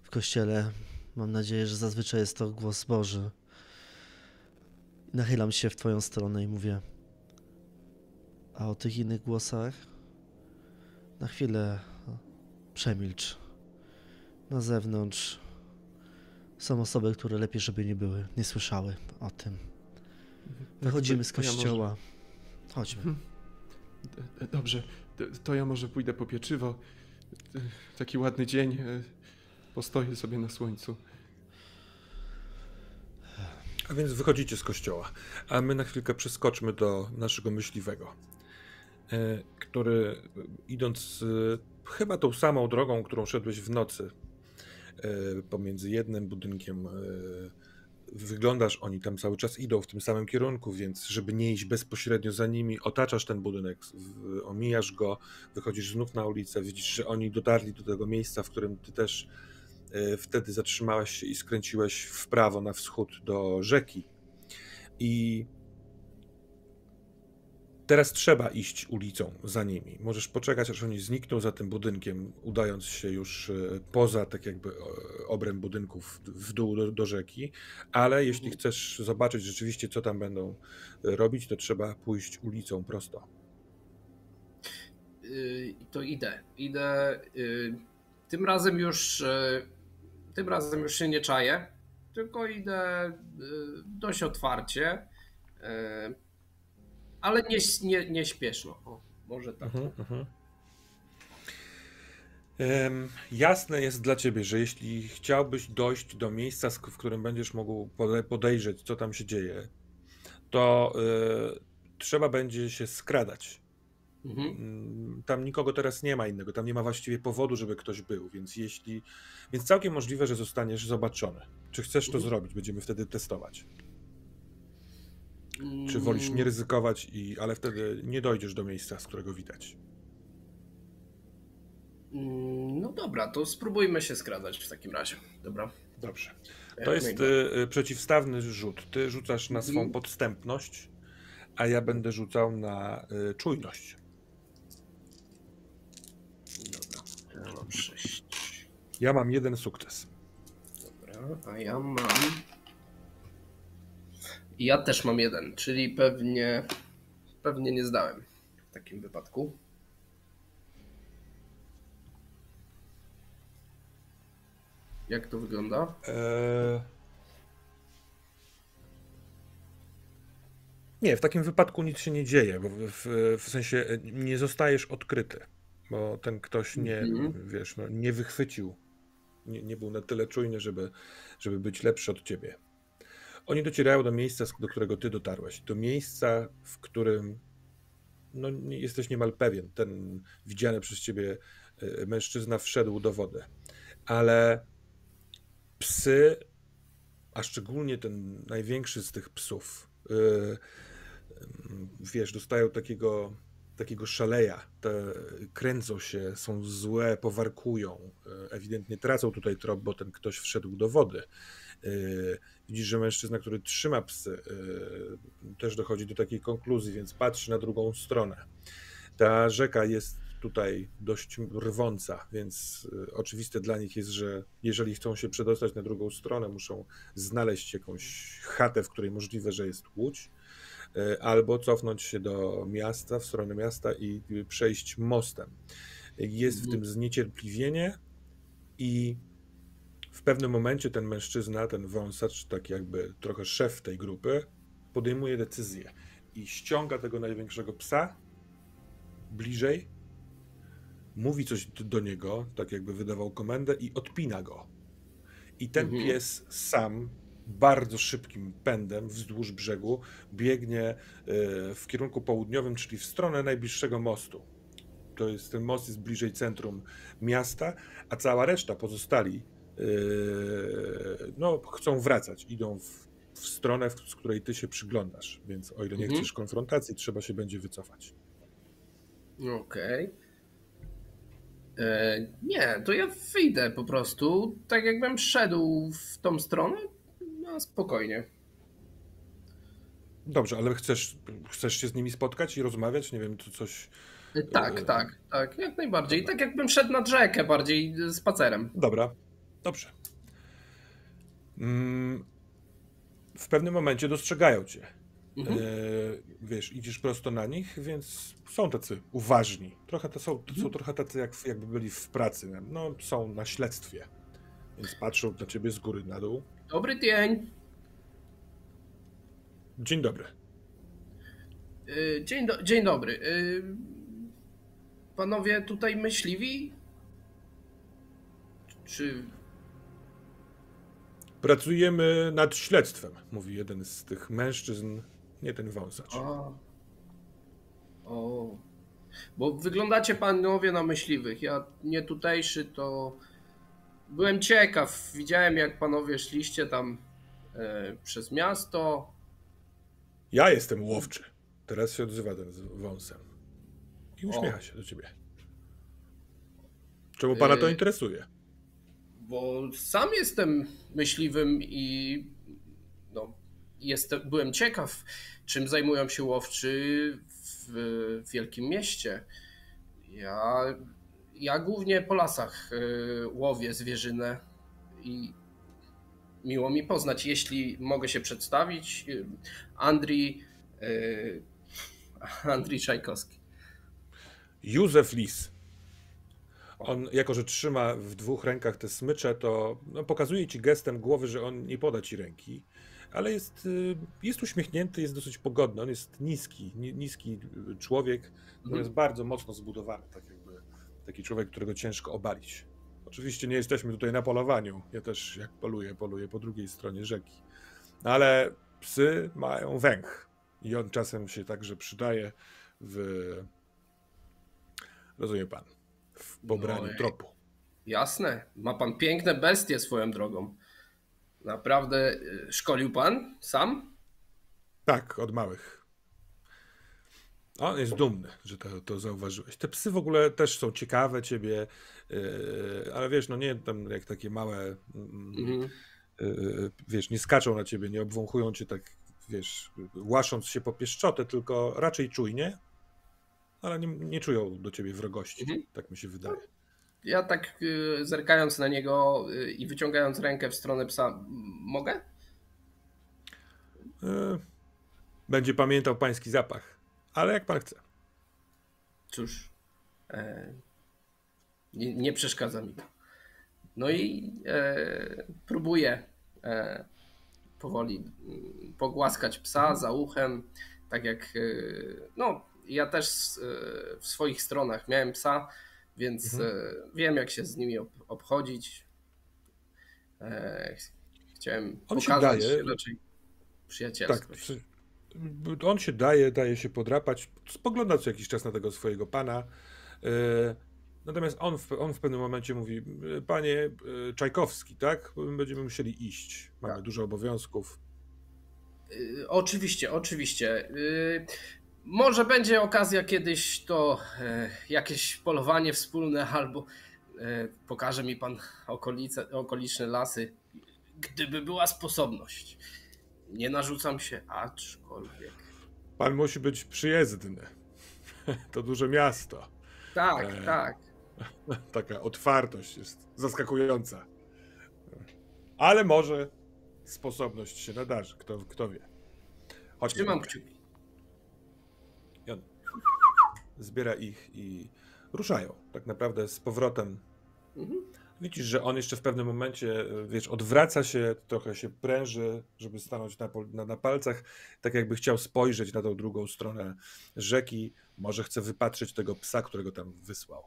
w kościele. Mam nadzieję, że zazwyczaj jest to głos Boży. Nachylam się w Twoją stronę i mówię: A o tych innych głosach na chwilę przemilcz. Na zewnątrz są osoby, które lepiej, żeby nie były, nie słyszały o tym. Tak, Wychodzimy z kościoła. Chodźmy. Mhm. Dobrze, to ja może pójdę po pieczywo. Taki ładny dzień. E, postoję sobie na słońcu. A więc wychodzicie z kościoła, a my na chwilkę przeskoczmy do naszego myśliwego, e, który idąc chyba tą samą drogą, którą szedłeś w nocy, e, pomiędzy jednym budynkiem wyglądasz, oni tam cały czas idą w tym samym kierunku, więc żeby nie iść bezpośrednio za nimi, otaczasz ten budynek, omijasz go, wychodzisz znów na ulicę, widzisz, że oni dotarli do tego miejsca, w którym ty też e, wtedy zatrzymałeś się i skręciłeś w prawo na wschód do rzeki. I Teraz trzeba iść ulicą za nimi. Możesz poczekać, aż oni znikną za tym budynkiem, udając się już e, poza tak jakby e, obręb budynków w dół do, do rzeki, ale jeśli mhm. chcesz zobaczyć rzeczywiście, co tam będą e, robić, to trzeba pójść ulicą prosto. Yy, to idę. Idę. Yy, tym razem już yy, tym razem już się nie czaję, tylko idę dość otwarcie ale nie, nie, nie śpieszno. O, może tak. Mhm, mhm. Em, Jasne jest dla ciebie, że jeśli chciałbyś dojść do miejsca, w którym będziesz mógł pode- podejrzeć, co tam się dzieje, to y, trzeba będzie się skradać. Mhm. Mm, Tam nikogo teraz nie ma innego, tam nie ma właściwie powodu, żeby ktoś był, więc jeśli. Więc całkiem możliwe, że zostaniesz zobaczony. Czy chcesz to Mhm. zrobić? Będziemy wtedy testować. Czy wolisz nie ryzykować, i, ale wtedy nie dojdziesz do miejsca, z którego widać. Mm, No dobra, to spróbujmy się skradać w takim razie. Dobra. Dobrze. To jest y, y, przeciwstawny rzut. Ty rzucasz na swą Mhm. podstępność, a ja będę rzucał na y, czujność. Dobra. Ja mam sześć. Ja mam jeden sukces. Dobra, a ja mam. Ja też mam jeden, czyli pewnie. Pewnie nie zdałem w takim wypadku. Jak to wygląda? Eee... Nie, w takim wypadku nic się nie dzieje, bo w, w, sensie e, nie zostajesz odkryty, bo ten ktoś nie, Mhm. wiesz, no, nie wychwycił, nie, nie był na tyle czujny, żeby, żeby być lepszy od ciebie. Oni docierają do miejsca, do którego ty dotarłeś, do miejsca, w którym no, jesteś niemal pewien, ten widziany przez ciebie e, mężczyzna wszedł do wody, ale psy, a szczególnie ten największy z tych psów, yy, wiesz, dostają takiego, takiego szaleja. Te kręcą się, są złe, powarkują. Yy, ewidentnie tracą tutaj trop, bo ten ktoś wszedł do wody. Yy, widzisz, że mężczyzna, który trzyma psy, yy, też dochodzi do takiej konkluzji, więc patrzy na drugą stronę. Ta rzeka jest tutaj dość rwąca, więc y, oczywiste dla nich jest, że jeżeli chcą się przedostać na drugą stronę, muszą znaleźć jakąś chatę, w której możliwe, że jest łódź, albo cofnąć się do miasta, w stronę miasta i przejść mostem. Jest w Mhm. tym zniecierpliwienie i w pewnym momencie ten mężczyzna, ten wąsacz, tak jakby trochę szef tej grupy, podejmuje decyzję i ściąga tego największego psa bliżej, mówi coś do niego, tak jakby wydawał komendę i odpina go. I ten Mhm. pies sam bardzo szybkim pędem wzdłuż brzegu biegnie e, w kierunku południowym, czyli w stronę najbliższego mostu. To jest ten most jest bliżej centrum miasta, a cała reszta pozostali no, chcą wracać, idą w, w stronę, w, z której ty się przyglądasz, więc o ile nie Mhm. chcesz konfrontacji, trzeba się będzie wycofać. Okej. E, Nie, to ja wyjdę po prostu, tak jakbym szedł w tą stronę, no spokojnie. Dobrze, ale chcesz, chcesz się z nimi spotkać i rozmawiać? Nie wiem, czy coś. E, Tak, E, tak, tak, jak najbardziej. dobra. Tak jakbym szedł nad rzekę bardziej spacerem. Dobra, dobrze. Mm, W pewnym momencie dostrzegają cię. Mhm. E, wiesz, idziesz prosto na nich, więc są tacy uważni. Trochę to są, to są trochę tacy, jak, jakby byli w pracy. No, są na śledztwie. Więc patrzą na ciebie z góry na dół. Dobry dzień. Dzień dobry. E, Dzień, do, dzień dobry. E, Panowie tutaj myśliwi? Czy Pracujemy nad śledztwem, mówi jeden z tych mężczyzn, nie ten wąsacz. A. O. Bo wyglądacie panowie na myśliwych. Ja nie tutejszy, to byłem ciekaw. Widziałem, jak panowie szliście tam e, przez miasto. Ja jestem łowczy. Teraz się odzywa ten z wąsem. I uśmiecha się do ciebie. Czemu pana to interesuje? Bo sam jestem myśliwym i no, jestem, byłem ciekaw, czym zajmują się łowczy w wielkim mieście. Ja, ja głównie po lasach y, łowię zwierzynę i miło mi poznać. Jeśli mogę się przedstawić, y, Andrii, y, Andrii Czajkowski. Józef Lis. On, jako że trzyma w dwóch rękach te smycze, to no, pokazuje ci gestem głowy, że on nie poda ci ręki, ale jest, y, jest uśmiechnięty, jest dosyć pogodny. On jest niski, ni, niski człowiek, natomiast bardzo mocno zbudowany, tak jakby Taki człowiek, którego ciężko obalić. Oczywiście nie jesteśmy tutaj na polowaniu. Ja też, jak poluję, poluję po drugiej stronie rzeki. Ale psy mają węch. I on czasem się także przydaje w. Rozumie pan? W pobraniu No tropu. Jasne, ma pan piękne bestie swoją drogą. Naprawdę y, szkolił pan sam? Tak, od małych. On jest dumny, że to, to zauważyłeś. Te psy w ogóle też są ciekawe ciebie, yy, ale wiesz, no nie tam jak takie małe, Mhm. yy, wiesz, nie skaczą na ciebie, nie obwąchują cię tak, wiesz, łasząc się po pieszczotę, tylko raczej czujnie, ale nie, nie czują do ciebie wrogości, Mhm. tak mi się wydaje. Ja tak y, zerkając na niego y, i wyciągając rękę w stronę psa, mogę? Yy, będzie pamiętał pański zapach, ale jak pan chce. Cóż, e, nie, nie przeszkadza mi to. No i e, próbuję e, powoli mm, pogłaskać psa za uchem, tak jak no ja też e, w swoich stronach miałem psa, więc Mhm. e, wiem jak się z nimi ob, obchodzić. E, ch- chciałem On się pokazać daje. raczej Tak, przyjacielskość. przy- on się daje, daje się podrapać, spogląda co jakiś czas na tego swojego pana. Natomiast on w, on w pewnym momencie mówi, panie Czajkowski, tak? Będziemy musieli iść. Mamy Tak. dużo obowiązków. Oczywiście, oczywiście. Może będzie okazja kiedyś to e, jakieś polowanie wspólne, albo e, pokaże mi pan okolice, okoliczne lasy, gdyby była sposobność. Nie narzucam się, aczkolwiek. Pan musi być przyjezdny. *laughs* To duże miasto. Tak, E. tak. *laughs* Taka otwartość jest zaskakująca. Ale może sposobność się nadarzy, kto, kto wie. Chodźmy. Trzymam kciuki. Zbiera ich i ruszają. Tak naprawdę z powrotem. Mhm. Widzisz, że on jeszcze w pewnym momencie, wiesz, odwraca się, trochę się pręży, żeby stanąć na, na, na palcach, tak jakby chciał spojrzeć na tą drugą stronę rzeki. Może chce wypatrzeć tego psa, którego tam wysłał.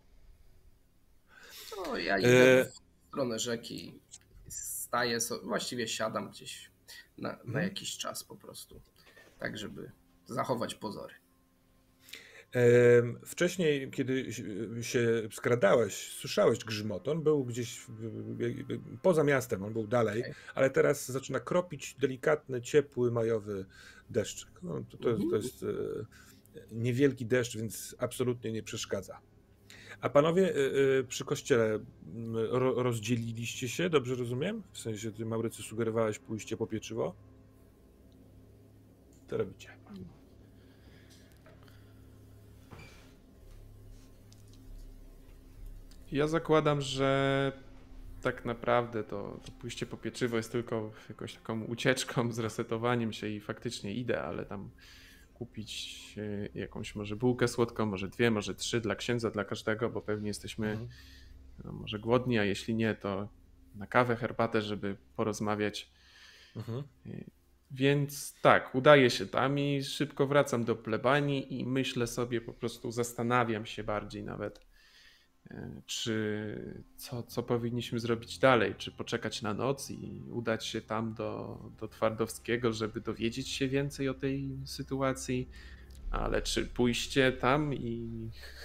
No, ja idę E. w stronę rzeki, staję, so, właściwie siadam gdzieś na, na Mhm. jakiś czas po prostu, tak żeby zachować pozory. Wcześniej, kiedy się- skradałeś, słyszałeś grzmot. On był gdzieś poza miastem, on był dalej, ale teraz zaczyna kropić delikatny, ciepły, majowy deszczyk. No, to, to, to jest e, niewielki deszcz, więc absolutnie nie przeszkadza. A panowie e, e, przy kościele rozdzieliliście się, dobrze rozumiem? W sensie, ty Maurycy sugerowałeś pójście po pieczywo? Co robicie? Ja zakładam, że tak naprawdę to, to pójście po pieczywo jest tylko jakąś taką ucieczką, zresetowaniem się i faktycznie idę, ale tam kupić e, jakąś może bułkę słodką, może dwie, może trzy dla księdza, dla każdego, bo pewnie jesteśmy Mhm. no, może głodni, a jeśli nie, to na kawę, herbatę, żeby porozmawiać. Mhm. Więc tak, udaję się tam i szybko wracam do plebanii i myślę sobie, po prostu zastanawiam się bardziej nawet, e, czy co, co powinniśmy zrobić dalej, czy poczekać na noc i udać się tam do, do Twardowskiego, żeby dowiedzieć się więcej o tej sytuacji, ale czy pójście tam i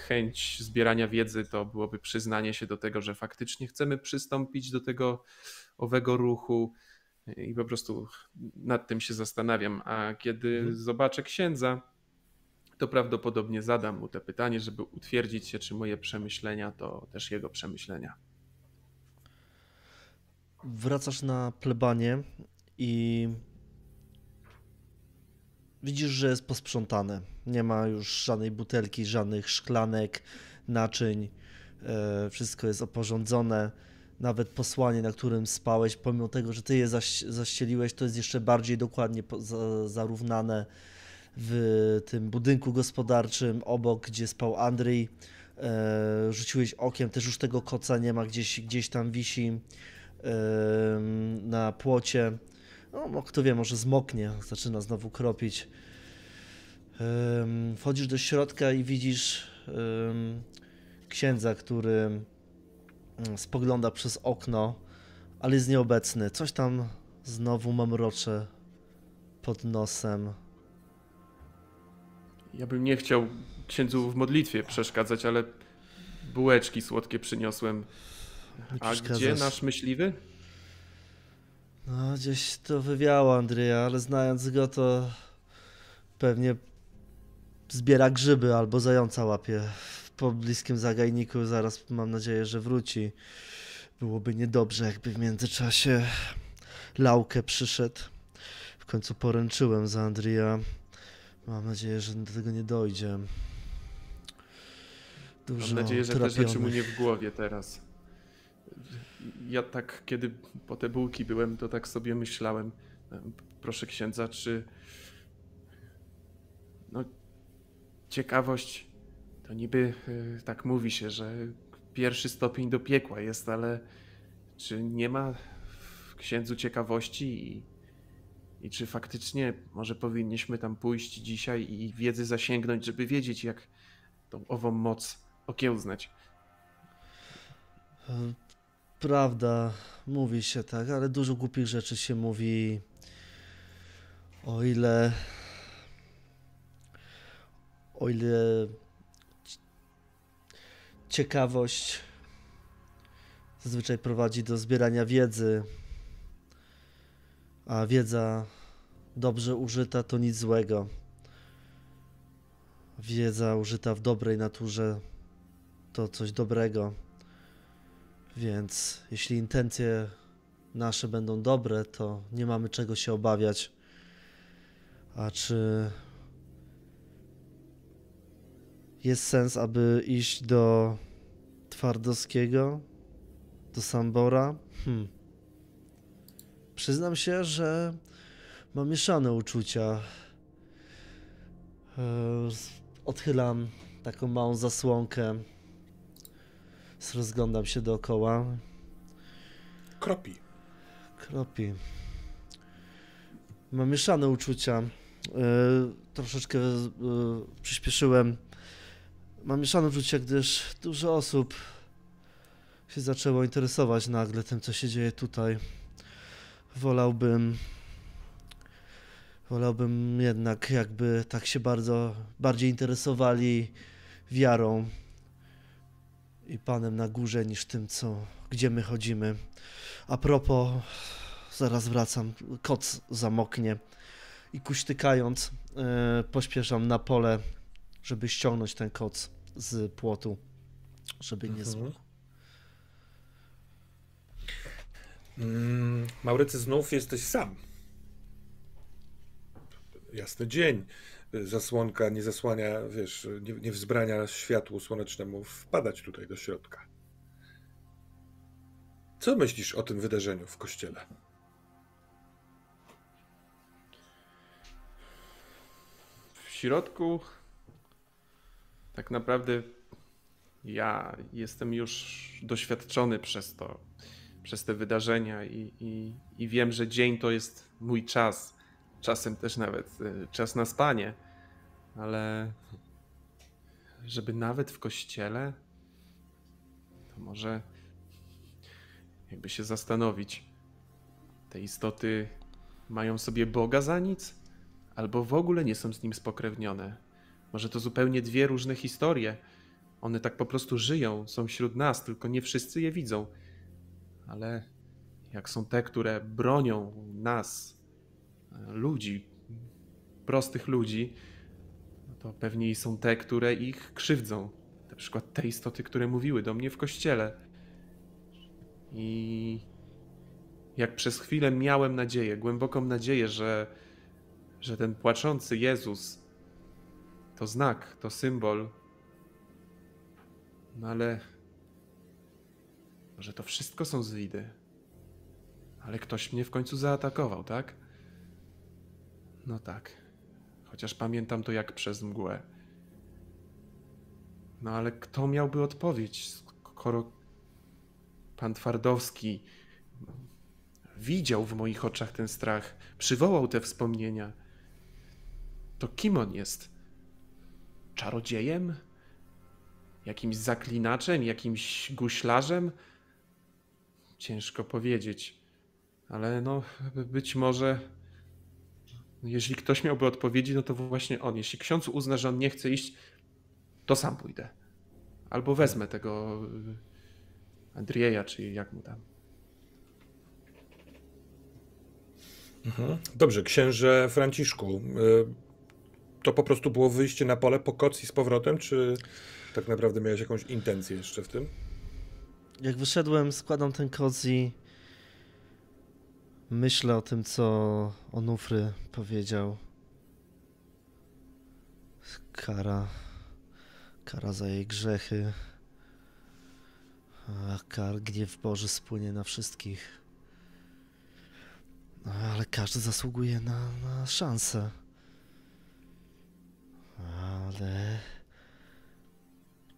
chęć zbierania wiedzy to byłoby przyznanie się do tego, że faktycznie chcemy przystąpić do tego owego ruchu, i po prostu nad tym się zastanawiam. A kiedy Mhm. zobaczę księdza, to prawdopodobnie zadam mu te pytanie, żeby utwierdzić się, czy moje przemyślenia to też jego przemyślenia. Wracasz na plebanie i widzisz, że jest posprzątane. Nie ma już żadnej butelki, żadnych szklanek, naczyń. E, Wszystko jest oporządzone. Nawet posłanie, na którym spałeś, pomimo tego, że ty je zaś, zaścieliłeś, to jest jeszcze bardziej dokładnie zarównane w tym budynku gospodarczym obok, gdzie spał Andrzej. E, Rzuciłeś okiem, też już tego koca nie ma, gdzieś, gdzieś tam wisi em, na płocie. No, kto wie, może zmoknie, zaczyna znowu kropić. Em, Wchodzisz do środka i widzisz księdza, który mm, spogląda przez okno, ale jest nieobecny. Coś tam znowu mamrocze pod nosem. Ja bym nie chciał księdzu w modlitwie przeszkadzać, ale bułeczki słodkie przyniosłem. A gdzie nasz myśliwy? No, gdzieś to wywiało Andrzeja, ale znając go, to pewnie zbiera grzyby albo zająca łapie w pobliskim zagajniku. Zaraz mam nadzieję, że wróci. Byłoby niedobrze, jakby w międzyczasie Laukę przyszedł. W końcu poręczyłem za Andrija. Mam nadzieję, że do tego nie dojdzie. Dużo Mam nadzieję, że te rzeczy mu nie w głowie teraz. Ja tak, kiedy po te bułki byłem, to tak sobie myślałem. Proszę księdza, czy. No, ciekawość to niby y, tak mówi się, że pierwszy stopień do piekła jest, ale czy nie ma w księdzu ciekawości i, i czy faktycznie może powinniśmy tam pójść dzisiaj i wiedzy zasięgnąć, żeby wiedzieć, jak tą ową moc okiełznać? Prawda, mówi się tak, ale dużo głupich rzeczy się mówi. O ile. O ile. Ciekawość zazwyczaj prowadzi do zbierania wiedzy, a wiedza dobrze użyta to nic złego. Wiedza użyta w dobrej naturze to coś dobrego. Więc jeśli intencje nasze będą dobre, to nie mamy czego się obawiać. A czy jest sens, aby iść do Twardowskiego, do Sambora? Hmm. Przyznam się, że mam mieszane uczucia. E, odchylam taką małą zasłonkę Rozglądam się dookoła. Kropi. Kropi. Mam mieszane uczucia. Yy, troszeczkę yy, przyspieszyłem. Mam mieszane uczucia, gdyż dużo osób się zaczęło interesować nagle tym, co się dzieje tutaj. Wolałbym. Wolałbym jednak, jakby tak się bardzo bardziej interesowali wiarą i Panem na górze niż tym, co, gdzie my chodzimy. A propos, zaraz wracam, koc zamoknie i kuśtykając yy, pośpieszam na pole, żeby ściągnąć ten koc z płotu, żeby nie mhm. zmógł. Mm, Maurycy, znów jesteś sam. Jasny dzień zasłonka nie zasłania, wiesz, nie, nie wzbrania światłu słonecznemu wpadać tutaj do środka. Co myślisz o tym wydarzeniu w kościele? W środku tak naprawdę ja jestem już doświadczony przez to, przez te wydarzenia i, i, i wiem, że dzień to jest mój czas czasem też nawet y, czas na spanie, ale żeby nawet w kościele, to może jakby się zastanowić. Te istoty mają sobie Boga za nic, albo w ogóle nie są z nim spokrewnione. Może to zupełnie dwie różne historie. One tak po prostu żyją, są wśród nas, tylko nie wszyscy je widzą. Ale jak są te, które bronią nas, ludzi, prostych ludzi, no to pewnie są te, które ich krzywdzą. Na przykład te istoty, które mówiły do mnie w kościele. I jak przez chwilę miałem nadzieję, głęboką nadzieję, że, że ten płaczący Jezus to znak, to symbol. No ale może to wszystko są zwidy. Ale ktoś mnie w końcu zaatakował, tak? No tak. Chociaż pamiętam to jak przez mgłę. No ale kto miałby odpowiedź, skoro pan Twardowski widział w moich oczach ten strach, przywołał te wspomnienia? To kim on jest? Czarodziejem? Jakimś zaklinaczem, jakimś guślarzem? Ciężko powiedzieć. Ale no, być może. Jeśli ktoś miałby odpowiedzi, no to właśnie on. Jeśli ksiądz uzna, że on nie chce iść, to sam pójdę. Albo wezmę tego y, Andrieja, czy jak mu tam. Mhm. Dobrze, księże Franciszku. y, To po prostu było wyjście na pole po koc i z powrotem, czy tak naprawdę miałeś jakąś intencję jeszcze w tym? Jak wyszedłem, składam ten koc i myślę o tym, co Onufry powiedział. Kara. Kara za jej grzechy. A kar, gniew Boży spłynie na wszystkich. No, Ale każdy zasługuje na, na szansę. Ale...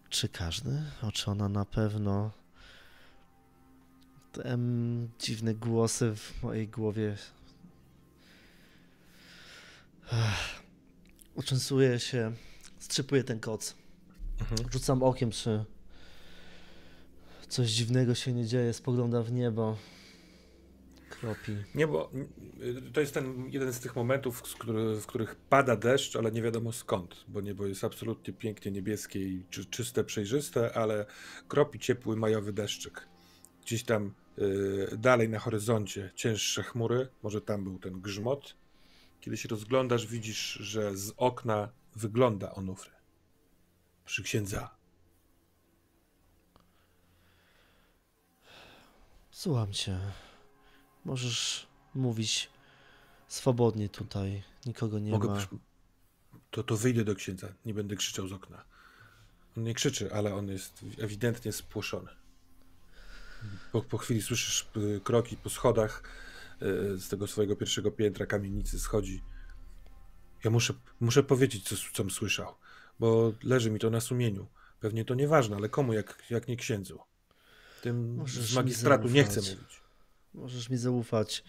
Czy każdy? O, czy ona na pewno... Dziwne głosy w mojej głowie. Uczęsuję się, strzypuję ten koc. Mhm. Rzucam okiem, czy coś dziwnego się nie dzieje. Spoglądam w niebo. Kropi. Nie, bo y, to jest ten jeden z tych momentów, w których pada deszcz, ale nie wiadomo skąd, bo niebo jest absolutnie pięknie niebieskie i czy, czyste, przejrzyste, ale kropi ciepły majowy deszczyk. Gdzieś tam dalej na horyzoncie cięższe chmury, może tam był ten grzmot. Kiedy się rozglądasz, widzisz, że z okna wygląda Onufry. Przy księdza. Słucham cię. Możesz mówić swobodnie tutaj. Nikogo nie Mogę ma. przy- to, to wyjdę do księdza, nie będę krzyczał z okna. On nie krzyczy, ale on jest ewidentnie spłoszony. Po, po chwili słyszysz y, kroki po schodach y, z tego swojego pierwszego piętra kamienicy schodzi. Ja muszę, muszę powiedzieć, co, com słyszał, bo leży mi to na sumieniu. Pewnie to nieważne, ale komu jak, jak nie księdzu? Tym Możesz z magistratu nie chcę mówić. Możesz mi zaufać.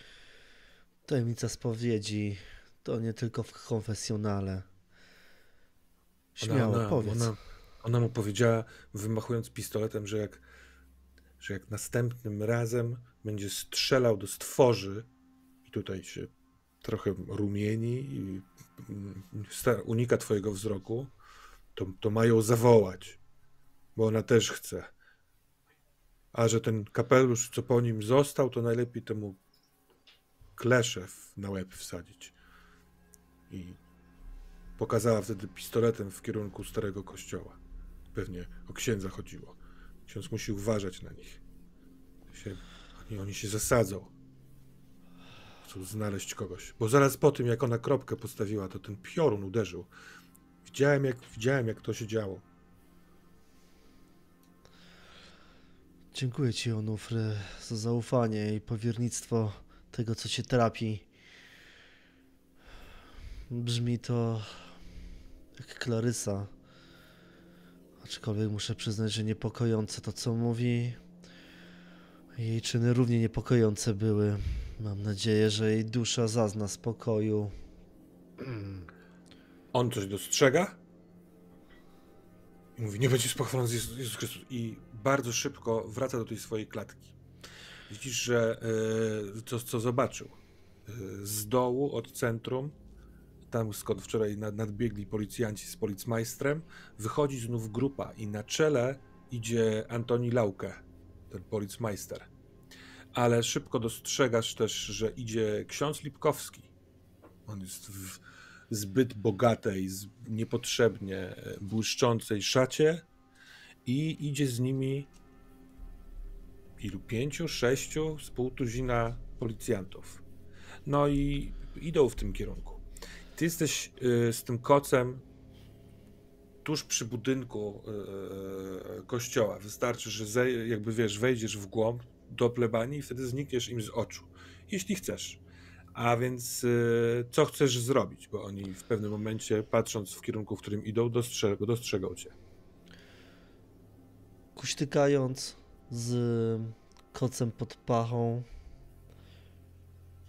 Tajemnica spowiedzi to nie tylko w konfesjonale. Śmiało, ona, powiedz. Ona, ona mu powiedziała, wymachując pistoletem, że jak, że jak następnym razem będzie strzelał do stworzy, i tutaj się trochę rumieni i mm, unika twojego wzroku, to, to mają zawołać, bo ona też chce. A że ten kapelusz, co po nim został, to najlepiej temu klesze na łeb wsadzić. I Pokazała wtedy pistoletem w kierunku starego kościoła. Pewnie o księdza chodziło. Ksiądz musi uważać na nich. Się, oni, oni się zasadzą. Chcą znaleźć kogoś. Bo zaraz po tym, jak ona kropkę postawiła, to ten piorun uderzył. Widziałem, jak, widziałem, jak to się działo. Dziękuję ci, Onufry, za zaufanie i powiernictwo tego, co cię trapi. Brzmi to jak Klarysa. Aczkolwiek muszę przyznać, że niepokojące to, co mówi. Jej czyny równie niepokojące były. Mam nadzieję, że jej dusza zazna spokoju. *clears throat* On coś dostrzega i mówi, nie będzie pochwalony Jezus, Jezus Chrystus. I bardzo szybko wraca do tej swojej klatki. Widzisz, że e, co, co zobaczył. E, z dołu, od centrum, tam skąd wczoraj nad, nadbiegli policjanci z policmajstrem, wychodzi znów grupa i na czele idzie Antoni Lauke, ten policmajster. Ale szybko dostrzegasz też, że idzie ksiądz Lipkowski. On jest w zbyt bogatej, niepotrzebnie e, błyszczącej szacie i idzie z nimi ilu? Pięciu, sześciu, z pół tuzina policjantów. No i idą w tym kierunku. Ty jesteś y, z tym kocem tuż przy budynku y, y, kościoła. Wystarczy, że jakby wiesz, wejdziesz w głąb do plebanii i wtedy znikniesz im z oczu. Jeśli chcesz. A więc co chcesz zrobić? Bo oni w pewnym momencie, patrząc w kierunku, w którym idą, dostrzegą, dostrzegą cię. Kuśtykając z kocem pod pachą,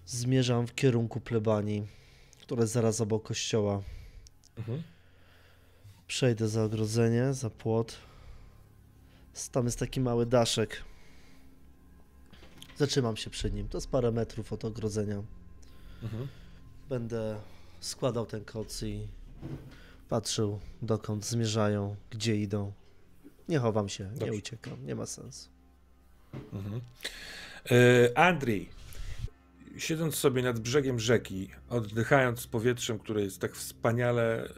zmierzam w kierunku plebanii, która jest zaraz obok kościoła. Mhm. Przejdę za ogrodzenie, za płot, Tam jest taki mały daszek. Zatrzymam się przy nim. To jest parę metrów od ogrodzenia. Mhm. Będę składał ten koc i patrzył, dokąd zmierzają, gdzie idą. Nie chowam się, Dobrze. nie uciekam, nie ma sensu. Mhm. E, Andrzej, siedząc sobie nad brzegiem rzeki, oddychając powietrzem, które jest tak wspaniale e,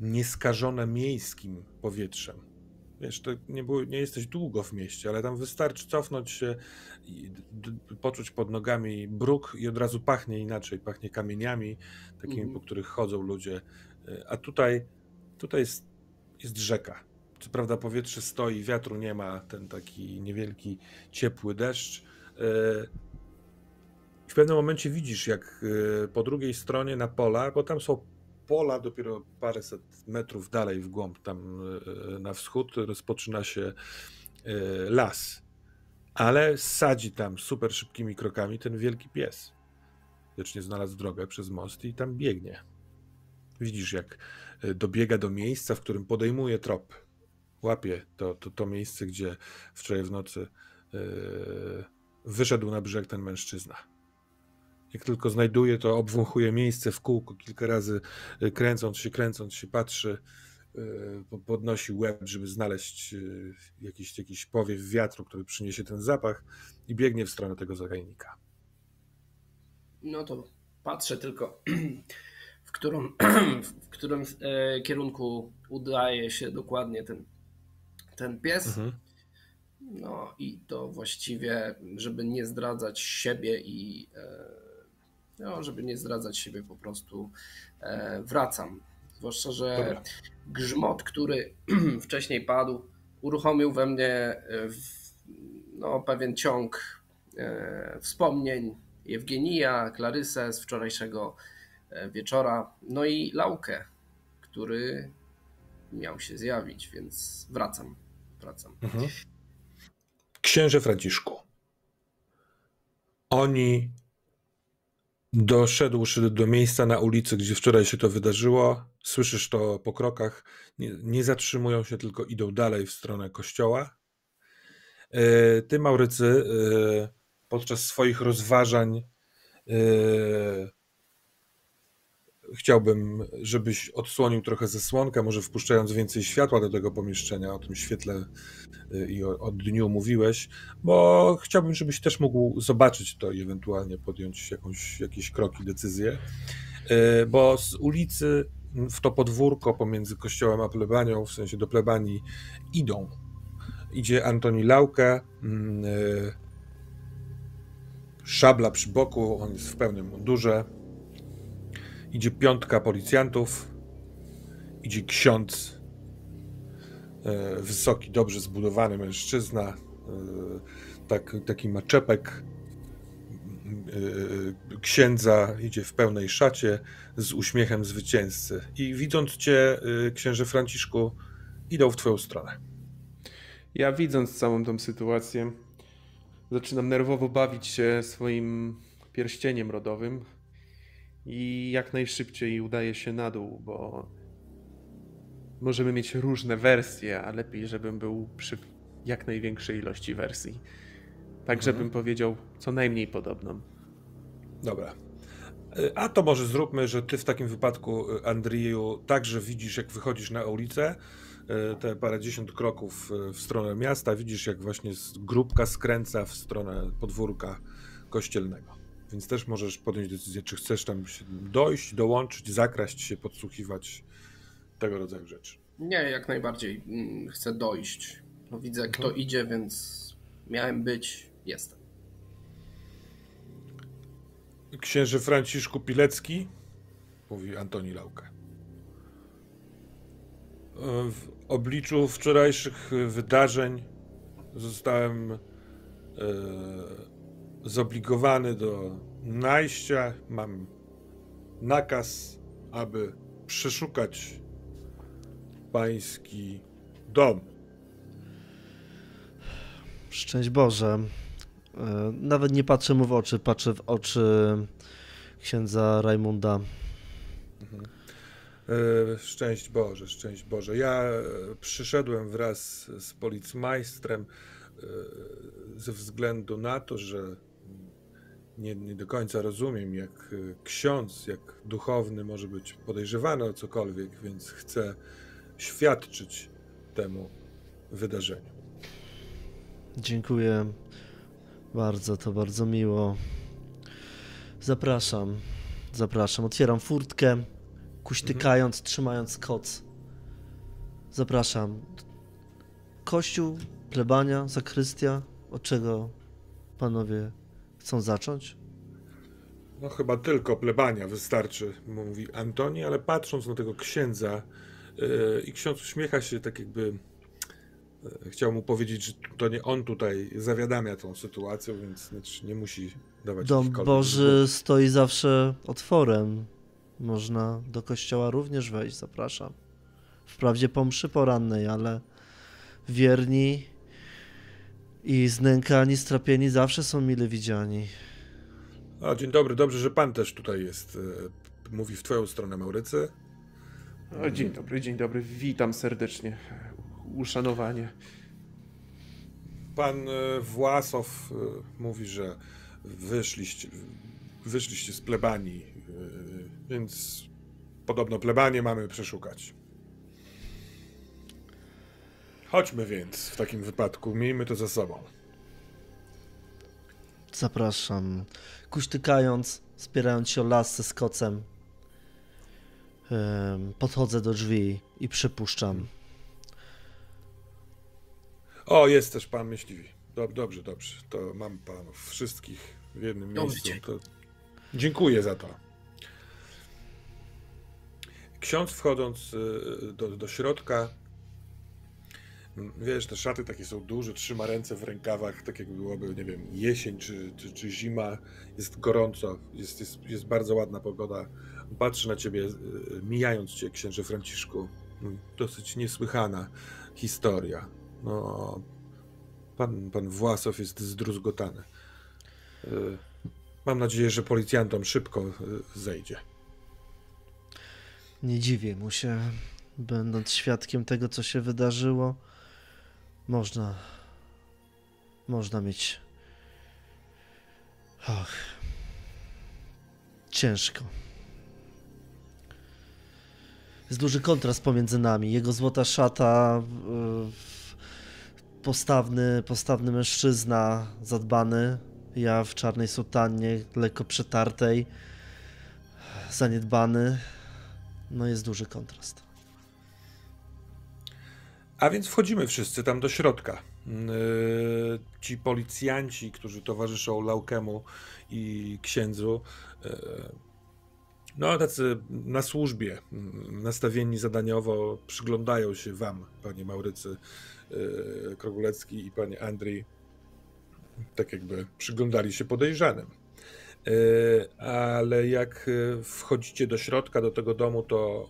nieskażone miejskim powietrzem. Wiesz, to nie, było, nie jesteś długo w mieście, ale tam wystarczy cofnąć się, poczuć pod nogami bruk i od razu pachnie inaczej. Pachnie kamieniami, takimi, Mhm. po których chodzą ludzie. E, A tutaj, tutaj jest, jest rzeka. Co prawda powietrze stoi, wiatru nie ma, ten taki niewielki, ciepły deszcz. E, W pewnym momencie widzisz, jak e, po drugiej stronie na pola, bo tam są pola dopiero paręset metrów dalej w głąb, tam e, na wschód, rozpoczyna się las. Ale sadzi tam super szybkimi krokami ten wielki pies. Wiecznie znalazł drogę przez most i tam biegnie. Widzisz, jak dobiega do miejsca, w którym podejmuje trop. Łapie to, to, to miejsce, gdzie wczoraj w nocy e, wyszedł na brzeg ten mężczyzna. Jak tylko znajduje, to obwąchuje miejsce w kółko kilka razy, e, kręcąc się, kręcąc się, patrzy, po- podnosi łeb, żeby znaleźć e, jakiś, jakiś powiew wiatru, który przyniesie ten zapach i biegnie w stronę tego zagajnika. No to patrzę tylko, *clears throat* w którym, *clears throat* w którym e, kierunku udaje się dokładnie ten, ten pies. Mhm. No i to właściwie, żeby nie zdradzać siebie i e, no, żeby nie zdradzać siebie, po prostu e, wracam. Zwłaszcza, że Dobra. grzmot, który *clears throat* wcześniej padł, uruchomił we mnie e, no, pewien ciąg wspomnień Jewgenija, Klarysę z wczorajszego wieczora, no i Laukę, który miał się zjawić, więc wracam. Wracam. Mhm. Księże Franciszku. Oni doszedłszy do miejsca na ulicy, gdzie wczoraj się to wydarzyło, słyszysz to po krokach, nie, nie zatrzymują się, tylko idą dalej w stronę kościoła. E, Ty, Maurycy, e, podczas swoich rozważań e, chciałbym, żebyś odsłonił trochę zasłonkę, może wpuszczając więcej światła do tego pomieszczenia, o tym świetle i o, o dniu mówiłeś, bo chciałbym, żebyś też mógł zobaczyć to i ewentualnie podjąć jakąś, jakieś kroki, decyzje, Y, bo z ulicy w to podwórko pomiędzy kościołem a plebanią, w sensie do plebanii, idą. Idzie Antoni Lauka, y, szabla przy boku, on jest w pełnym mundurze, idzie piątka policjantów, idzie ksiądz, wysoki, dobrze zbudowany mężczyzna, e, tak, taki maczepek e, księdza, idzie w pełnej szacie z uśmiechem zwycięzcy. I widząc cię, e, księże Franciszku, idą w twoją stronę. Ja widząc całą tą sytuację, zaczynam nerwowo bawić się swoim pierścieniem rodowym i jak najszybciej udaję się na dół, bo możemy mieć różne wersje, a lepiej, żebym był przy jak największej ilości wersji. Tak, żebym powiedział co najmniej podobną. Dobra. E, A to może zróbmy, że ty w takim wypadku, e, Andrzeju, także widzisz, jak wychodzisz na ulicę, e, te parędziesiąt kroków w stronę miasta, widzisz, jak właśnie grupka skręca w stronę podwórka kościelnego. Więc też możesz podjąć decyzję, czy chcesz tam dojść, dołączyć, zakraść się, podsłuchiwać tego rodzaju rzeczy. Nie, jak najbardziej mm, chcę dojść. No, widzę, kto idzie, więc miałem być, jestem. Księży Franciszku Pilecki, mówi Antoni Lauka. W obliczu wczorajszych wydarzeń zostałem e, zobligowany do najścia. Mam nakaz, aby przeszukać pański dom. Szczęść Boże. E, Nawet nie patrzę mu w oczy, patrzę w oczy księdza Rajmunda. E, szczęść Boże, szczęść Boże. Ja e, przyszedłem wraz z policmajstrem ze względu na to, że nie, nie do końca rozumiem, jak ksiądz, jak duchowny może być podejrzewany o cokolwiek, więc chcę świadczyć temu wydarzeniu. Dziękuję bardzo, to bardzo miło. Zapraszam, zapraszam. Otwieram furtkę, kuśtykając, mhm. trzymając koc. Zapraszam. Kościół, plebania, zakrystia. Od czego panowie chcą zacząć? No chyba tylko plebania wystarczy, mówi Antoni, ale patrząc na tego księdza i ksiądz uśmiecha się tak jakby yy, chciał mu powiedzieć, że to nie on tutaj zawiadamia tą sytuacją, więc nie musi dawać Dom Boży stoi zawsze otworem. Można do kościoła również wejść, zapraszam. Wprawdzie po mszy porannej, ale wierni i znękani, strapieni zawsze są mile widziani. A, dzień dobry, dobrze, że pan też tutaj jest. E, mówi w twoją stronę, Maurycy. O, dzień dobry, dzień dobry, witam serdecznie. Uszanowanie. Pan e, Własow e, mówi, że wyszliście, wyszliście z plebanii, więc podobno plebanie mamy przeszukać. Chodźmy więc w takim wypadku, miejmy to za sobą. Zapraszam. Kuśtykając, spierając się o lasce z kocem, podchodzę do drzwi i przypuszczam. O, jest też pan myśliwi. Dobrze, dobrze. To mam panów wszystkich w jednym miejscu. To... Dziękuję za to. Ksiądz wchodząc y, do, do środka Wiesz, te szaty takie są duże, trzyma ręce w rękawach, tak jakby byłoby, nie wiem, jesień czy, czy, czy zima. Jest gorąco, jest, jest, jest bardzo ładna pogoda. Patrzy na ciebie, e, mijając cię, księże Franciszku. Dosyć niesłychana historia. No, pan, pan Własow jest zdruzgotany. E, mam nadzieję, że policjantom szybko e, zejdzie. Nie dziwię mu się, będąc świadkiem tego, co się wydarzyło. Można. Można mieć. Och. Ciężko. Jest duży kontrast pomiędzy nami. Jego złota szata, postawny, postawny mężczyzna, zadbany. Ja w czarnej sutannie, lekko przetartej, zaniedbany. No jest duży kontrast. A więc wchodzimy wszyscy tam do środka. Yy, ci policjanci, którzy towarzyszą Laukemu i księdzu, yy, no tacy na służbie, yy, nastawieni zadaniowo, przyglądają się wam, panie Maurycy Krogulecki i panie Andrii, tak jakby przyglądali się podejrzanym. Ale jak wchodzicie do środka, do tego domu, to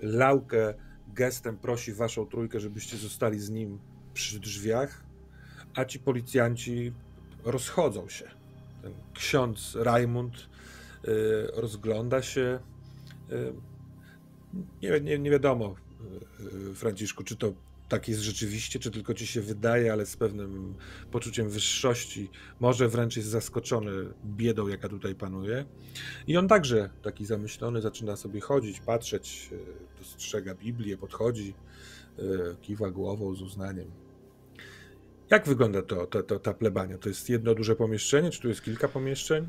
Laukę gestem prosi waszą trójkę, żebyście zostali z nim przy drzwiach, a ci policjanci rozchodzą się. Ten ksiądz Rajmund rozgląda się. Y, nie, nie, nie wiadomo, y, Franciszku, czy to tak jest rzeczywiście, czy tylko ci się wydaje, ale z pewnym poczuciem wyższości, może wręcz jest zaskoczony biedą, jaka tutaj panuje. I on także, taki zamyślony, zaczyna sobie chodzić, patrzeć, dostrzega Biblię, podchodzi, kiwa głową z uznaniem. Jak wygląda to, to, to, ta plebania? To jest jedno duże pomieszczenie, czy tu jest kilka pomieszczeń?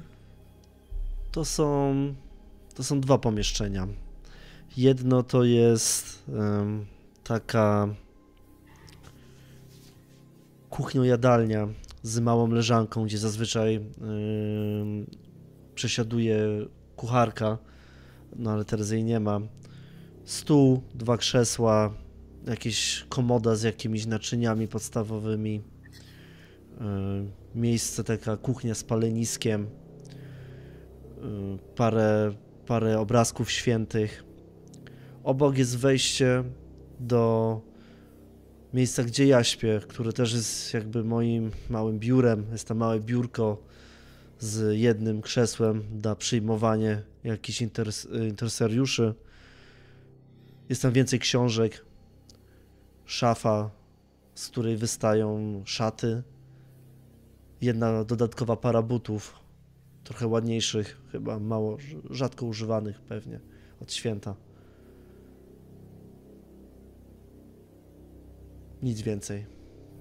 To są, to są dwa pomieszczenia. Jedno to jest um, taka kuchnią-jadalnia z małą leżanką, gdzie zazwyczaj przesiaduje kucharka, no ale teraz jej nie ma. Stół, dwa krzesła, jakieś komoda z jakimiś naczyniami podstawowymi, miejsce, taka kuchnia z paleniskiem, parę, parę obrazków świętych. Obok jest wejście do miejsca, gdzie ja śpię, które też jest jakby moim małym biurem. Jest tam małe biurko z jednym krzesłem na przyjmowanie jakichś interes interesariuszy. Jest tam więcej książek, szafa, z której wystają szaty, jedna dodatkowa para butów, trochę ładniejszych, chyba mało, rzadko używanych pewnie od święta. Nic więcej.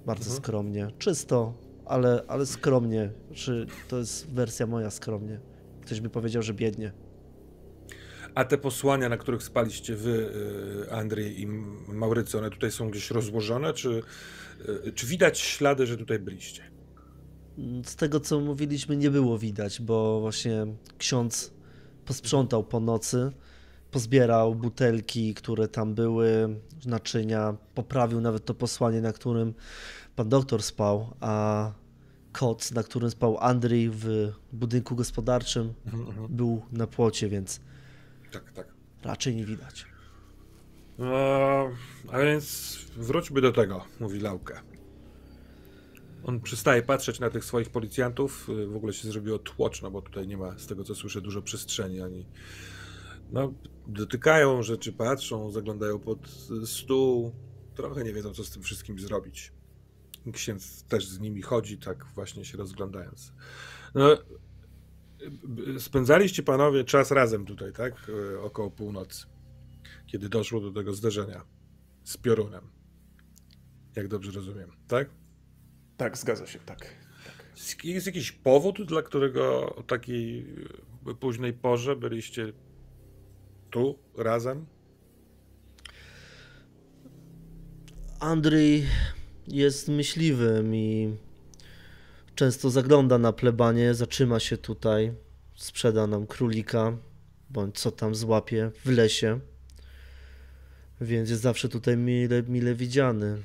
Bardzo Mhm. skromnie. Czysto, ale, ale skromnie. Czy to jest wersja moja skromnie? Ktoś by powiedział, że biednie. A te posłania, na których spaliście wy, y, Andrzej i Maurycy, one tutaj są gdzieś rozłożone, czy, y, czy widać ślady, że tutaj byliście? Z tego, co mówiliśmy, nie było widać, bo właśnie ksiądz posprzątał po nocy, pozbierał butelki, które tam były, naczynia, poprawił nawet to posłanie, na którym pan doktor spał, a koc, na którym spał Andrzej w budynku gospodarczym, Mhm, mhm. był na płocie, więc Tak, tak. raczej nie widać. No, a więc wróćmy do tego, mówi Laukę. On przestaje patrzeć na tych swoich policjantów. y, W ogóle się zrobiło tłoczno, bo tutaj nie ma, z tego co słyszę, dużo przestrzeni. Ani no, dotykają rzeczy, patrzą, zaglądają pod stół. Trochę nie wiedzą, co z tym wszystkim zrobić. Księdz też z nimi chodzi, tak właśnie się rozglądając. No, y, y, spędzaliście panowie czas razem tutaj, tak? Y, Około północy kiedy doszło do tego zdarzenia z piorunem. Jak dobrze rozumiem, tak? Tak, zgadza się, tak. tak. Jest jakiś powód, dla którego o takiej e, późnej porze byliście tu razem? Andrzej jest myśliwym i często zagląda na plebanie, zatrzyma się tutaj, sprzeda nam królika, bądź co tam złapie w lesie. Więc jest zawsze tutaj mile, mile widziany.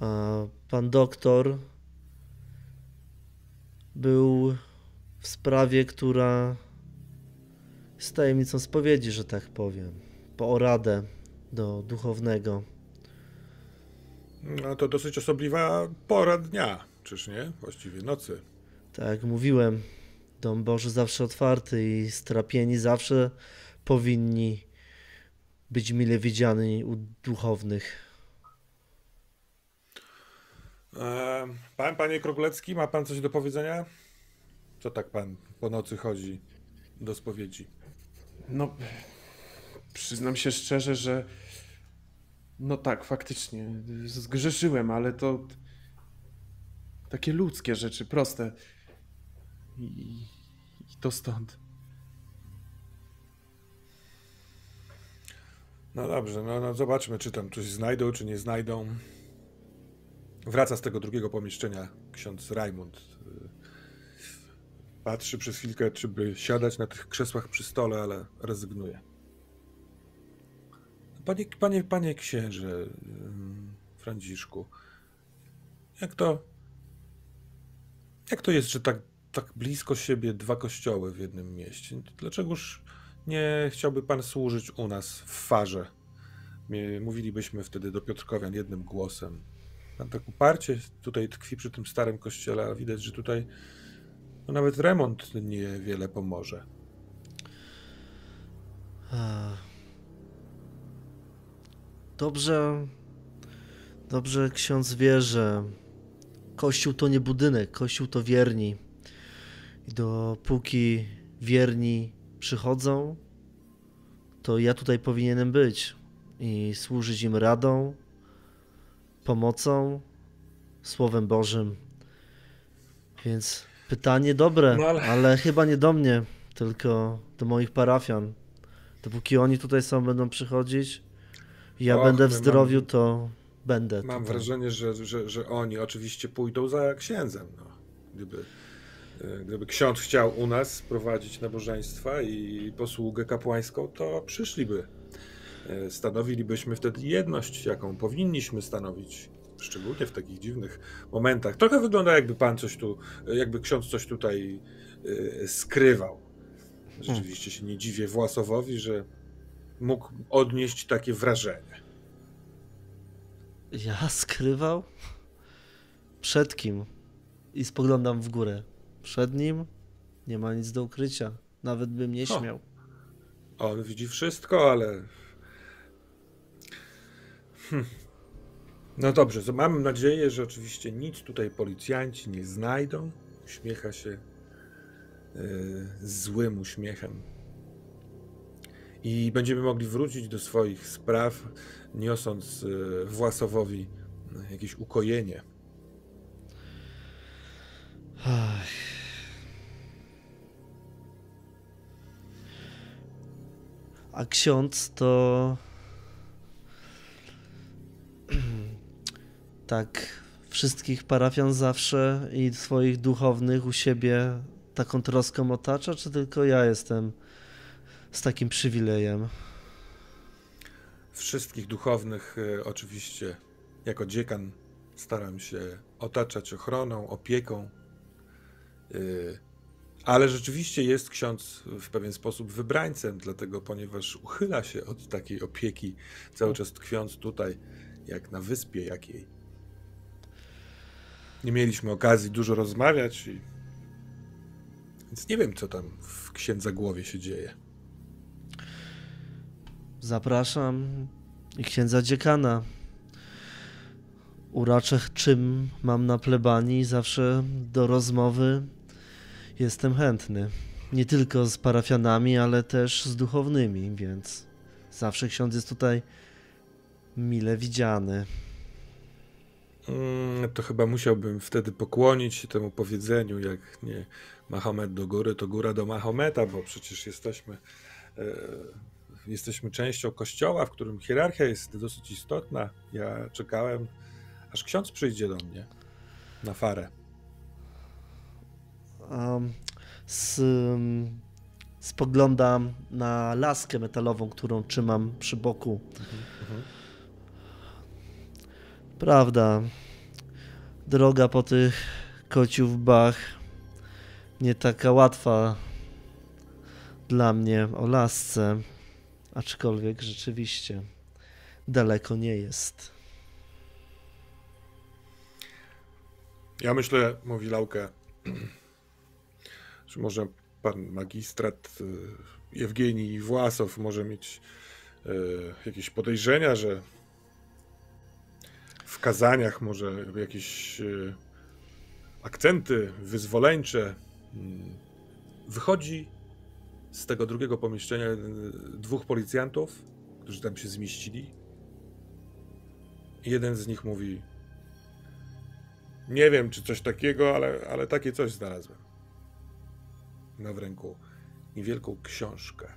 A pan doktor był w sprawie, która jest tajemnicą spowiedzi, że tak powiem. Po oradę do duchownego. No to dosyć osobliwa pora dnia, czyż nie? Właściwie nocy. Tak jak mówiłem, dom Boży zawsze otwarty i strapieni zawsze powinni być mile widziani u duchownych. E, pan, panie Kroglecki, ma pan coś do powiedzenia? Co tak pan po nocy chodzi do spowiedzi? No, przyznam się szczerze, że. No tak, faktycznie. Zgrzeszyłem, ale to. Takie ludzkie rzeczy, proste. I, i to stąd. No dobrze, no, no zobaczmy, czy tam coś znajdą, czy nie znajdą. Wraca z tego drugiego pomieszczenia ksiądz Rajmund. Y, Patrzy przez chwilkę, czy by siadać na tych krzesłach przy stole, ale rezygnuje. Panie, panie, panie księże, ym, Franciszku, jak to. Jak to jest, że tak, tak blisko siebie dwa kościoły w jednym mieście? Dlaczegoż nie chciałby pan służyć u nas w farze? My mówilibyśmy wtedy do Piotrkowian jednym głosem. Tak uparcie tutaj tkwi przy tym starym kościele, a widać, że tutaj no nawet remont niewiele pomoże. Dobrze, dobrze ksiądz wie, że kościół to nie budynek, kościół to wierni. I dopóki wierni przychodzą, to ja tutaj powinienem być i służyć im radą, pomocą, Słowem Bożym. Więc pytanie dobre, No ale- ale chyba nie do mnie, tylko do moich parafian. Dopóki oni tutaj są, będą przychodzić, ja Och, będę w zdrowiu, mam- to będę. Mam tutaj. wrażenie, że, że, że oni oczywiście pójdą za księdzem. No. Gdyby, e, gdyby ksiądz chciał u nas prowadzić nabożeństwa i posługę kapłańską, to przyszliby. E, Stanowilibyśmy wtedy jedność, jaką powinniśmy stanowić, szczególnie w takich dziwnych momentach. Trochę wygląda, jakby pan coś tu, jakby ksiądz coś tutaj e, skrywał. Rzeczywiście się nie dziwię Własowowi, że mógł odnieść takie wrażenie. Ja skrywał? Przed kim? I spoglądam w górę. Przed nim? Nie ma nic do ukrycia. Nawet bym nie O. śmiał. On widzi wszystko, ale No dobrze, mam nadzieję, że oczywiście nic tutaj policjanci nie znajdą. Uśmiecha się yy, złym uśmiechem. I będziemy mogli wrócić do swoich spraw, niosąc yy, Własowowi jakieś ukojenie. Ach. A ksiądz to. Tak, wszystkich parafian zawsze i swoich duchownych u siebie taką troską otacza, czy tylko ja jestem z takim przywilejem? Wszystkich duchownych, e, oczywiście, jako dziekan, staram się otaczać ochroną, opieką. E, ale rzeczywiście jest ksiądz w pewien sposób wybrańcem, dlatego ponieważ uchyla się od takiej opieki, cały czas tkwiąc tutaj, jak na wyspie jakiej. Nie mieliśmy okazji dużo rozmawiać, i... więc nie wiem, co tam w księdza głowie się dzieje. Zapraszam i księdza dziekana. Uraczę, czym mam na plebanii, zawsze do rozmowy jestem chętny. Nie tylko z parafianami, ale też z duchownymi, więc zawsze ksiądz jest tutaj mile widziany. Mm, to chyba musiałbym wtedy pokłonić się temu powiedzeniu, jak nie Mahomet do góry, to góra do Mahometa, bo przecież jesteśmy, e, jesteśmy częścią kościoła, w którym hierarchia jest dosyć istotna. Ja czekałem, aż ksiądz przyjdzie do mnie na farę. Um, um, spoglądam na laskę metalową, którą trzymam przy boku. Mhm, Prawda. Droga po tych kociów bach nie taka łatwa dla mnie o lasce, aczkolwiek rzeczywiście daleko nie jest. Ja myślę, mówi Laukę, że może pan magistrat y, Jewgenii Własow może mieć y, jakieś podejrzenia, że kazaniach może jakieś e, akcenty wyzwoleńcze. Mm, wychodzi z tego drugiego pomieszczenia e, dwóch policjantów, którzy tam się zmieścili. Jeden z nich mówi: Nie wiem, czy coś takiego, ale, ale takie coś znalazłem. Ma w ręku niewielką książkę,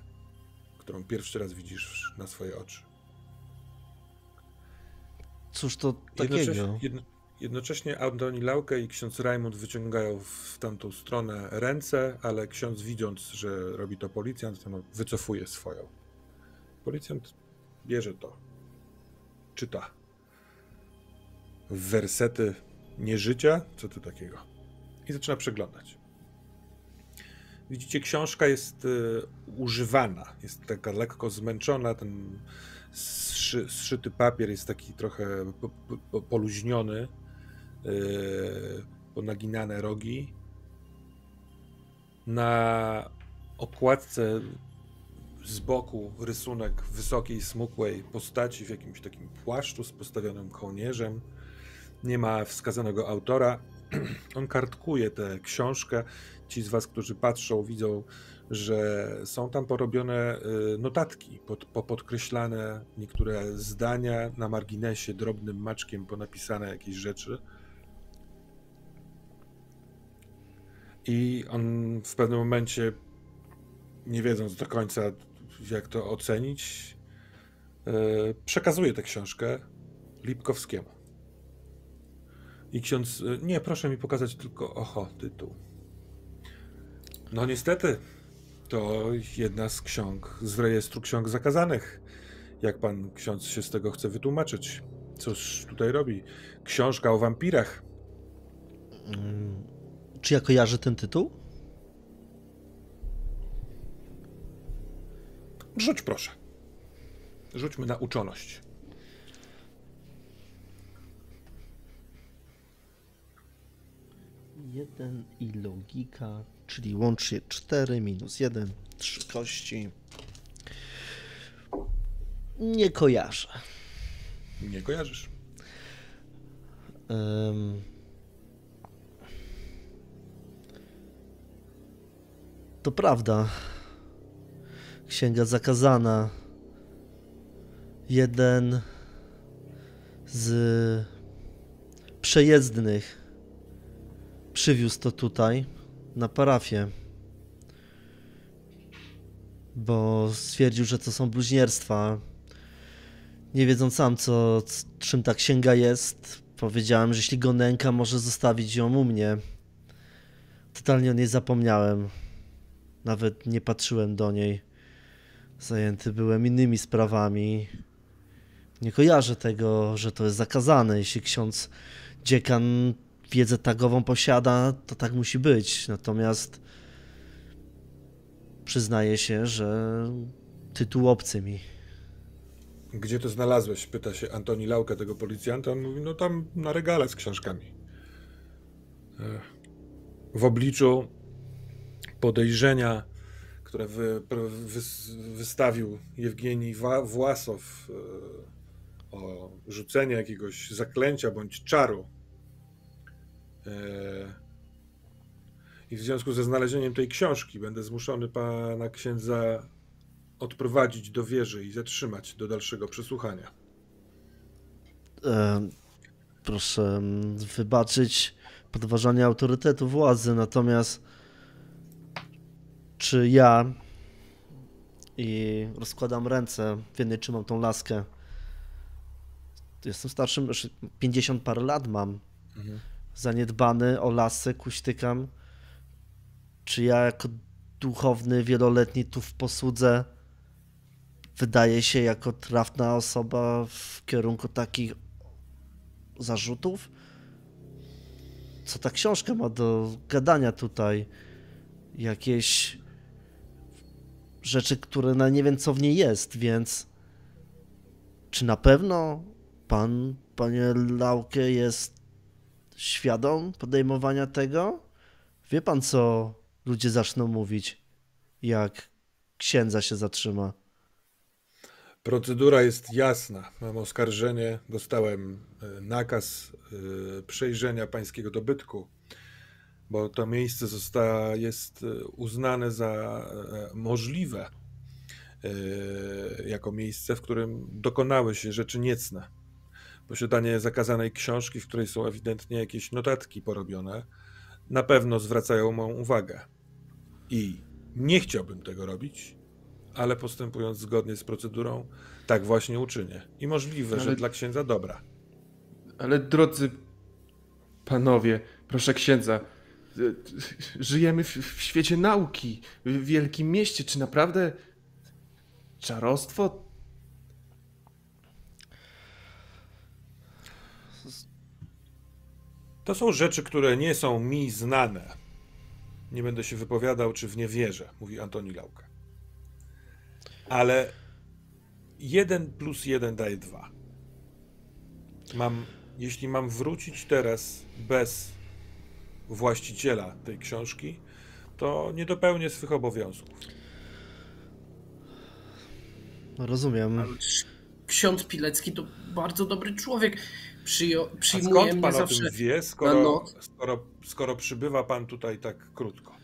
którą pierwszy raz widzisz na swoje oczy. Cóż to takiego? Jednocześnie, jedno, jednocześnie Antoni Lauke i ksiądz Rajmund wyciągają w tamtą stronę ręce, ale ksiądz widząc, że robi to policjant, no, wycofuje swoją. Policjant bierze to, czyta. Wersety nieżycia, co to takiego? I zaczyna przeglądać. Widzicie, książka jest y, używana, jest taka lekko zmęczona, ten zszy, zszyty papier jest taki trochę po, po, poluźniony, yy, ponaginane rogi. Na okładce z boku rysunek wysokiej, smukłej postaci w jakimś takim płaszczu z postawionym kołnierzem. Nie ma wskazanego autora. *clears throat* On kartkuje tę książkę. Ci z Was, którzy patrzą, widzą że są tam porobione y, notatki, pod, popodkreślane niektóre zdania na marginesie, drobnym maczkiem ponapisane jakieś rzeczy. I on w pewnym momencie, nie wiedząc do końca, jak to ocenić, y, przekazuje tę książkę Lipkowskiemu. I ksiądz, y, nie, proszę mi pokazać tylko, oho, tytuł. No niestety, to jedna z ksiąg z rejestru ksiąg zakazanych. Jak pan ksiądz się z tego chce wytłumaczyć? Cóż tutaj robi? Książka o wampirach. Hmm. Czy ja kojarzę ten tytuł? Rzuć proszę. Rzućmy na uczoność. Jeden i logika czyli łącznie 4 minus 1, 3 kości. Nie kojarzę. Nie kojarzysz. Um, to prawda. Księga zakazana. Jeden z przejezdnych przywiózł to tutaj na parafię, bo stwierdził, że to są bluźnierstwa. Nie wiedząc sam, co, czym ta księga jest, powiedziałem, że jeśli go nęka, może zostawić ją u mnie. Totalnie o niej zapomniałem. Nawet nie patrzyłem do niej. Zajęty byłem innymi sprawami. Nie kojarzę tego, że to jest zakazane. Jeśli ksiądz dziekan wiedzę tagową posiada, to tak musi być. Natomiast przyznaję się, że tytuł obcy mi. Gdzie to znalazłeś? Pyta się Antoni Lauka, tego policjanta. On mówi, no tam na regale z książkami. W obliczu podejrzenia, które wy, wy, wystawił Jewgenij Własow e, o rzucenie jakiegoś zaklęcia bądź czaru E, I w związku ze znalezieniem tej książki będę zmuszony pana księdza odprowadzić do wieży i zatrzymać do dalszego przesłuchania. E, proszę wybaczyć podważanie autorytetu władzy, natomiast czy ja i rozkładam ręce, w jednej trzymam tą laskę. Jestem starszym, już 50 parę lat mam. Mhm zaniedbany, o lasę kuśtykam. Czy ja jako duchowny, wieloletni tu w posłudze wydaje się jako trafna osoba w kierunku takich zarzutów? Co ta książka ma do gadania tutaj? Jakieś rzeczy, które na nie wiem co w niej jest, więc czy na pewno pan, panie Lauke, jest świadom podejmowania tego, wie pan, co ludzie zaczną mówić, jak księdza się zatrzyma. Procedura jest jasna. Mam oskarżenie, dostałem e, nakaz e, przejrzenia pańskiego dobytku, bo to miejsce zostało, jest e, uznane za możliwe jako miejsce, w którym dokonały się rzeczy niecne posiadanie zakazanej książki, w której są ewidentnie jakieś notatki porobione, na pewno zwracają moją uwagę. I nie chciałbym tego robić, ale postępując zgodnie z procedurą, tak właśnie uczynię. I możliwe, ale... że dla księdza dobra. Ale drodzy panowie, proszę księdza, żyjemy w, w świecie nauki, w wielkim mieście. Czy naprawdę czarostwo To są rzeczy, które nie są mi znane. Nie będę się wypowiadał, czy w nie wierzę, mówi Antoni Lauka. Ale jeden plus jeden daje dwa. Mam, jeśli mam wrócić teraz bez właściciela tej książki, to nie dopełnię swych obowiązków. Rozumiem. Ksiądz Pilecki to bardzo dobry człowiek przyjo- przyjmuje skąd pan o tym wie, skoro, skoro, skoro przybywa pan tutaj tak krótko?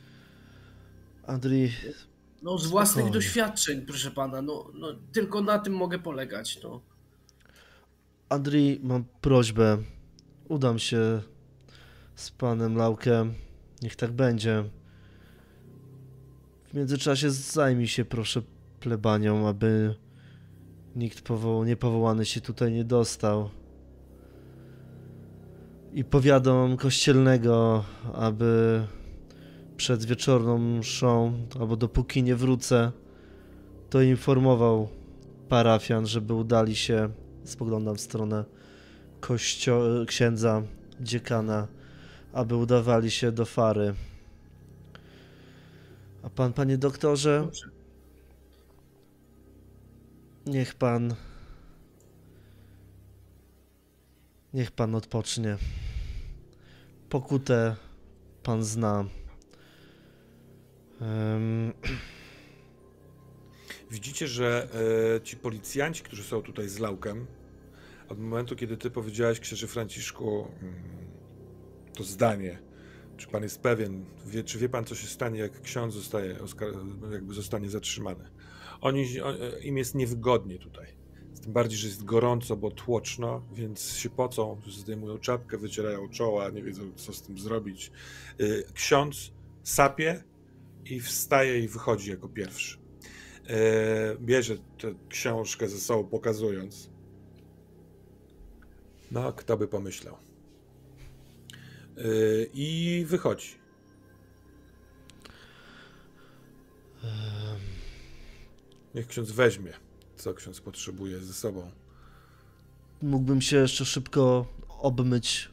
Andrzej. No z własnych spokojnie. doświadczeń, proszę pana, no, no tylko na tym mogę polegać, no. Andrzej, mam prośbę. Udam się z panem Laukiem. Niech tak będzie. W międzyczasie zajmij się proszę plebanią, aby nikt powo- niepowołany się tutaj nie dostał i powiadom kościelnego, aby przed wieczorną mszą, albo dopóki nie wrócę, to informował parafian, żeby udali się, spoglądam w stronę kościo- księdza, dziekana, aby udawali się do Fary. A pan, panie doktorze, niech pan Niech pan odpocznie. Pokutę pan zna. Um... Widzicie, że e, ci policjanci, którzy są tutaj z Laukiem, Od momentu, kiedy ty powiedziałeś księży Franciszku mm, to zdanie, czy pan jest pewien, wie, czy wie pan, co się stanie, jak ksiądz zostaje, jakby zostanie zatrzymany? Oni, im jest niewygodnie tutaj. Tym bardziej, że jest gorąco, bo tłoczno, więc się pocą, zdejmują czapkę, wycierają czoła, nie wiedzą, co z tym zrobić. Y, ksiądz sapie i wstaje i wychodzi jako pierwszy. Y, bierze tę książkę ze sobą, pokazując. No, kto by pomyślał. Y, I wychodzi. Niech ksiądz weźmie, co ksiądz potrzebuje ze sobą. Mógłbym się jeszcze szybko obmyć.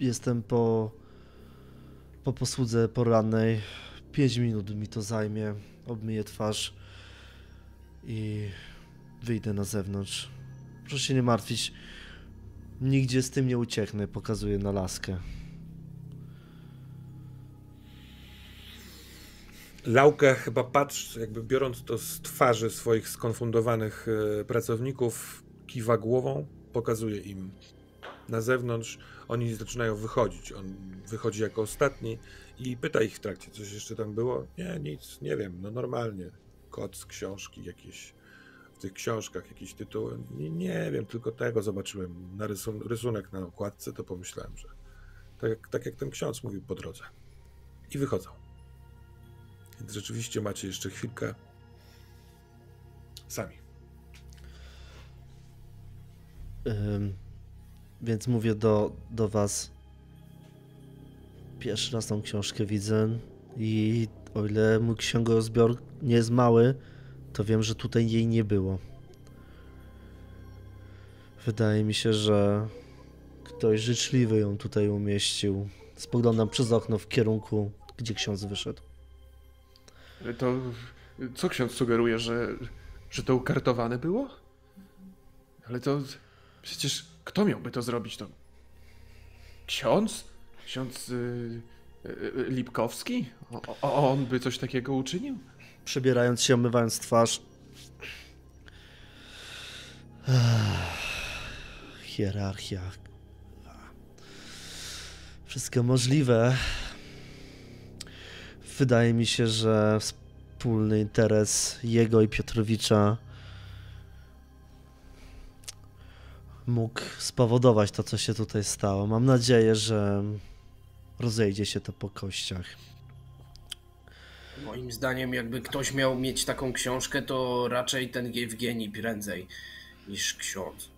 Jestem po, po posłudze porannej. Pięć minut mi to zajmie. Obmyję twarz i wyjdę na zewnątrz. Proszę się nie martwić. Nigdzie z tym nie ucieknę, pokazuję na laskę. Laukę chyba patrz, jakby biorąc to z twarzy swoich skonfundowanych e, pracowników, kiwa głową, pokazuje im na zewnątrz. Oni zaczynają wychodzić. On wychodzi jako ostatni i pyta ich w trakcie, coś jeszcze tam było? Nie, nic, nie wiem, no normalnie. Kot z książki jakieś, w tych książkach jakieś tytuły. Nie, nie wiem, tylko tego zobaczyłem. Na rysun rysunek na okładce, to pomyślałem, że tak, tak jak ten ksiądz mówił po drodze. I wychodzą. Więc rzeczywiście macie jeszcze chwilkę sami. Ym, więc mówię do, do was. Pierwszy raz tą książkę widzę i o ile mój księgozbior nie jest mały, to wiem, że tutaj jej nie było. Wydaje mi się, że ktoś życzliwy ją tutaj umieścił. Spoglądam przez okno w kierunku, gdzie ksiądz wyszedł. To co ksiądz sugeruje, że, że to ukartowane było? Ale to przecież kto miałby to zrobić? To ksiądz? Ksiądz yy, yy, Lipkowski? O, o, on by coś takiego uczynił? Przebierając się, omywając twarz. Hierarchia. Wszystko możliwe. Wydaje mi się, że wspólny interes jego i Piotrowicza mógł spowodować to, co się tutaj stało. Mam nadzieję, że rozejdzie się to po kościach. Moim zdaniem, jakby ktoś miał mieć taką książkę, to raczej ten Jewgeni prędzej niż ksiądz.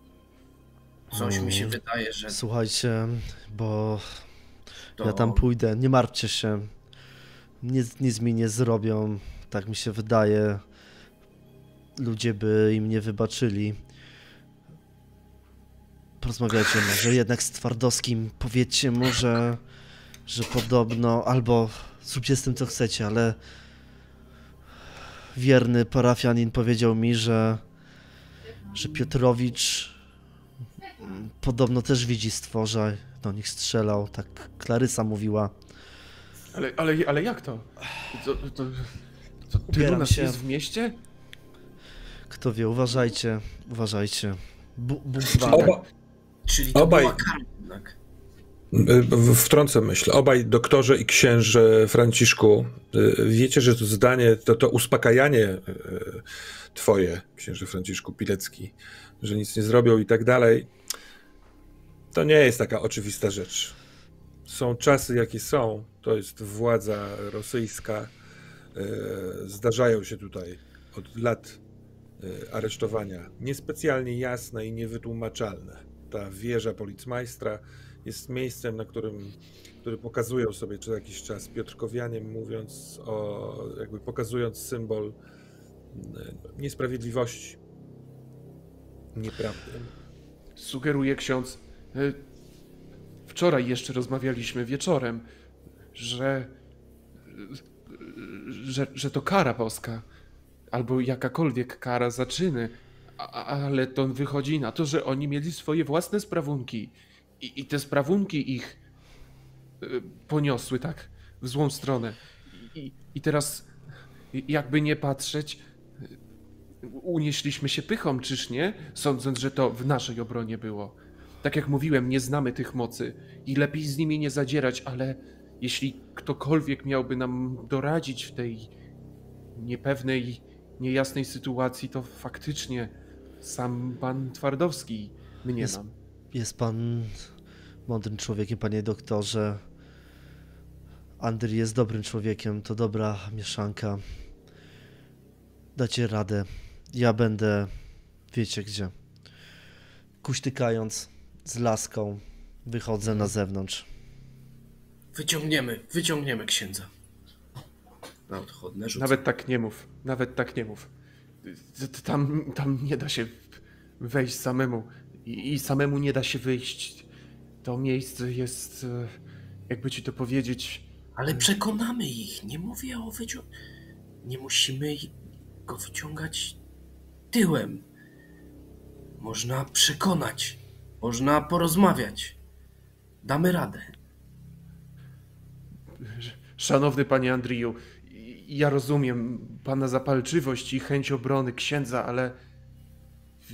Coś mi się wydaje, że. Słuchajcie, bo to... ja tam pójdę. Nie martwcie się. Nic, nic mi nie zrobią. Tak mi się wydaje. Ludzie by im nie wybaczyli. Porozmawiajcie może jednak z Twardowskim. Powiedzcie mu, że, że podobno, albo zróbcie z tym co chcecie, ale wierny parafianin powiedział mi, że, że Piotrowicz podobno też widzi stworza, do nich strzelał, tak Klarysa mówiła. Ale, ale, ale jak to? To, to, nas się. jest w mieście? Kto wie, uważajcie, uważajcie. Bu-. Oba, Czyli to Obaj- była karma jednak. w- wtrącę myśl. Obaj doktorze i księże Franciszku, y, wiecie, że to zdanie, to, to uspokajanie y, twoje, księże Franciszku Pilecki, że nic nie zrobią i tak dalej, to nie jest taka oczywista rzecz. Są czasy, jakie są. To jest władza rosyjska. Y, Zdarzają się tutaj od lat y, aresztowania niespecjalnie jasne i niewytłumaczalne. Ta wieża policmajstra jest miejscem, na którym który pokazują sobie co jakiś czas Piotrkowianie, mówiąc o, jakby pokazując symbol y, niesprawiedliwości, nieprawdy. Sugeruje ksiądz. Wczoraj jeszcze rozmawialiśmy wieczorem, że, że, że to kara boska, albo jakakolwiek kara za czyny, ale to wychodzi na to, że oni mieli swoje własne sprawunki i, i te sprawunki ich y, poniosły tak w złą stronę. I, i teraz, jakby nie patrzeć, Unieśliśmy się pychą, czyż nie? Sądząc, że to w naszej obronie było. Tak jak mówiłem, nie znamy tych mocy i lepiej z nimi nie zadzierać, ale jeśli ktokolwiek miałby nam doradzić w tej niepewnej, niejasnej sytuacji, to faktycznie sam pan Twardowski mnie Jest- nam. Jest pan mądrym człowiekiem, panie doktorze. Andry jest dobrym człowiekiem, to dobra mieszanka. Dacie radę. Ja będę, wiecie gdzie. Kuśtykając z laską, wychodzę na zewnątrz. Wyciągniemy, wyciągniemy księdza. Na odchodne rzucę. Nawet tak nie mów, nawet tak nie mów. Tam, tam nie da się wejść samemu i, i samemu nie da się wyjść. To miejsce jest, e, jakby ci to powiedzieć, Ale przekonamy ich. Nie mówię o wyciąg... Nie musimy go wyciągać tyłem. Można przekonać. Można porozmawiać. Damy radę. Szanowny panie Andriju, ja rozumiem pana zapalczywość i chęć obrony księdza, ale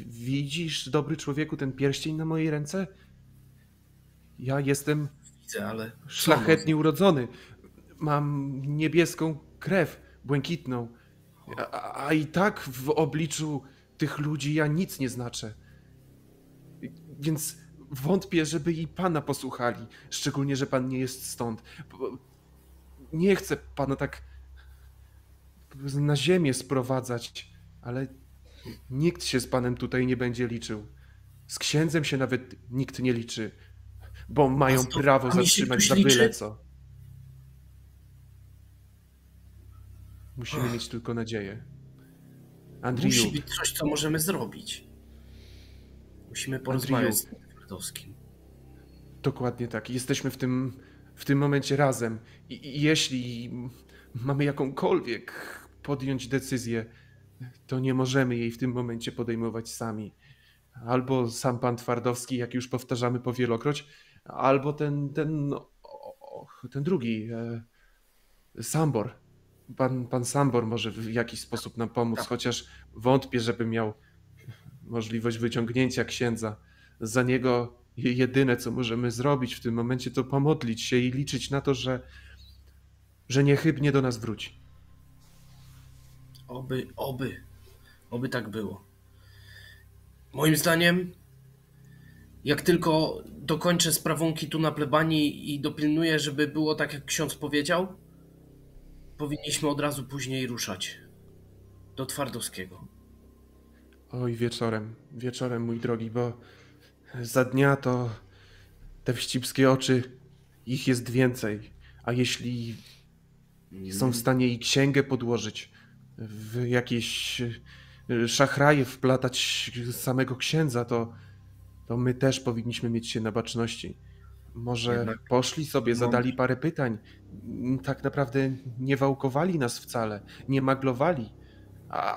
widzisz, dobry człowieku, ten pierścień na mojej ręce? Ja jestem Widzę, ale... szlachetnie urodzony. Mam niebieską krew, błękitną. A, a i tak w obliczu tych ludzi ja nic nie znaczę. Więc wątpię, żeby i pana posłuchali, szczególnie, że pan nie jest stąd. Nie chcę pana tak na ziemię sprowadzać, ale nikt się z panem tutaj nie będzie liczył. Z księdzem się nawet nikt nie liczy, bo mają to- prawo zatrzymać za byle co. Musimy mieć tylko nadzieję. Andriju, Musi być coś, co możemy zrobić. Musimy porozmawiać z tym Twardowskim. dokładnie tak. Jesteśmy w tym, w tym momencie razem. I, I jeśli mamy jakąkolwiek podjąć decyzję, to nie możemy jej w tym momencie podejmować sami. Albo sam pan Twardowski, jak już powtarzamy powielokroć, albo ten, ten, ten drugi, e, Sambor. Pan, pan Sambor może w jakiś sposób nam pomóc, chociaż wątpię, żeby miał możliwość wyciągnięcia księdza. Za niego je- jedyne, co możemy zrobić w tym momencie, to pomodlić się i liczyć na to, że, że niechybnie do nas wróci. Oby, oby, oby tak było. Moim zdaniem, jak tylko dokończę sprawunki tu na plebanii i dopilnuję, żeby było tak, jak ksiądz powiedział, powinniśmy od razu później ruszać do Twardowskiego. Oj, wieczorem, wieczorem, mój drogi, bo za dnia to te wścibskie oczy, ich jest więcej. A jeśli są w stanie i księgę podłożyć, w jakieś e, szachraje wplatać samego księdza, to, to my też powinniśmy mieć się na baczności. Może Jednak- poszli sobie, zadali parę pytań. Tak naprawdę nie wałkowali nas wcale, nie maglowali.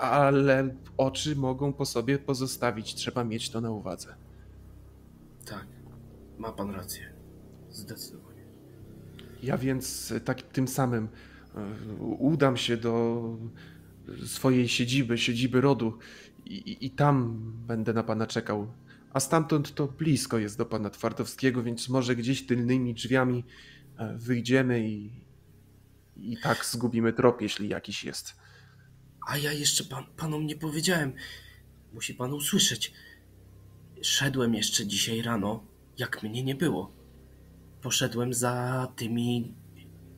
Ale oczy mogą po sobie pozostawić. Trzeba mieć to na uwadze. Tak, ma pan rację. Zdecydowanie. Ja więc tak tym samym e, udam się do swojej siedziby, siedziby rodu i, i- i tam będę na pana czekał. A stamtąd to blisko jest do pana Twardowskiego, więc może gdzieś tylnymi drzwiami e, wyjdziemy i, i tak zgubimy trop, jeśli jakiś jest. A ja jeszcze pan, panom nie powiedziałem. Musi pan usłyszeć. Szedłem jeszcze dzisiaj rano, jak mnie nie było. Poszedłem za tymi.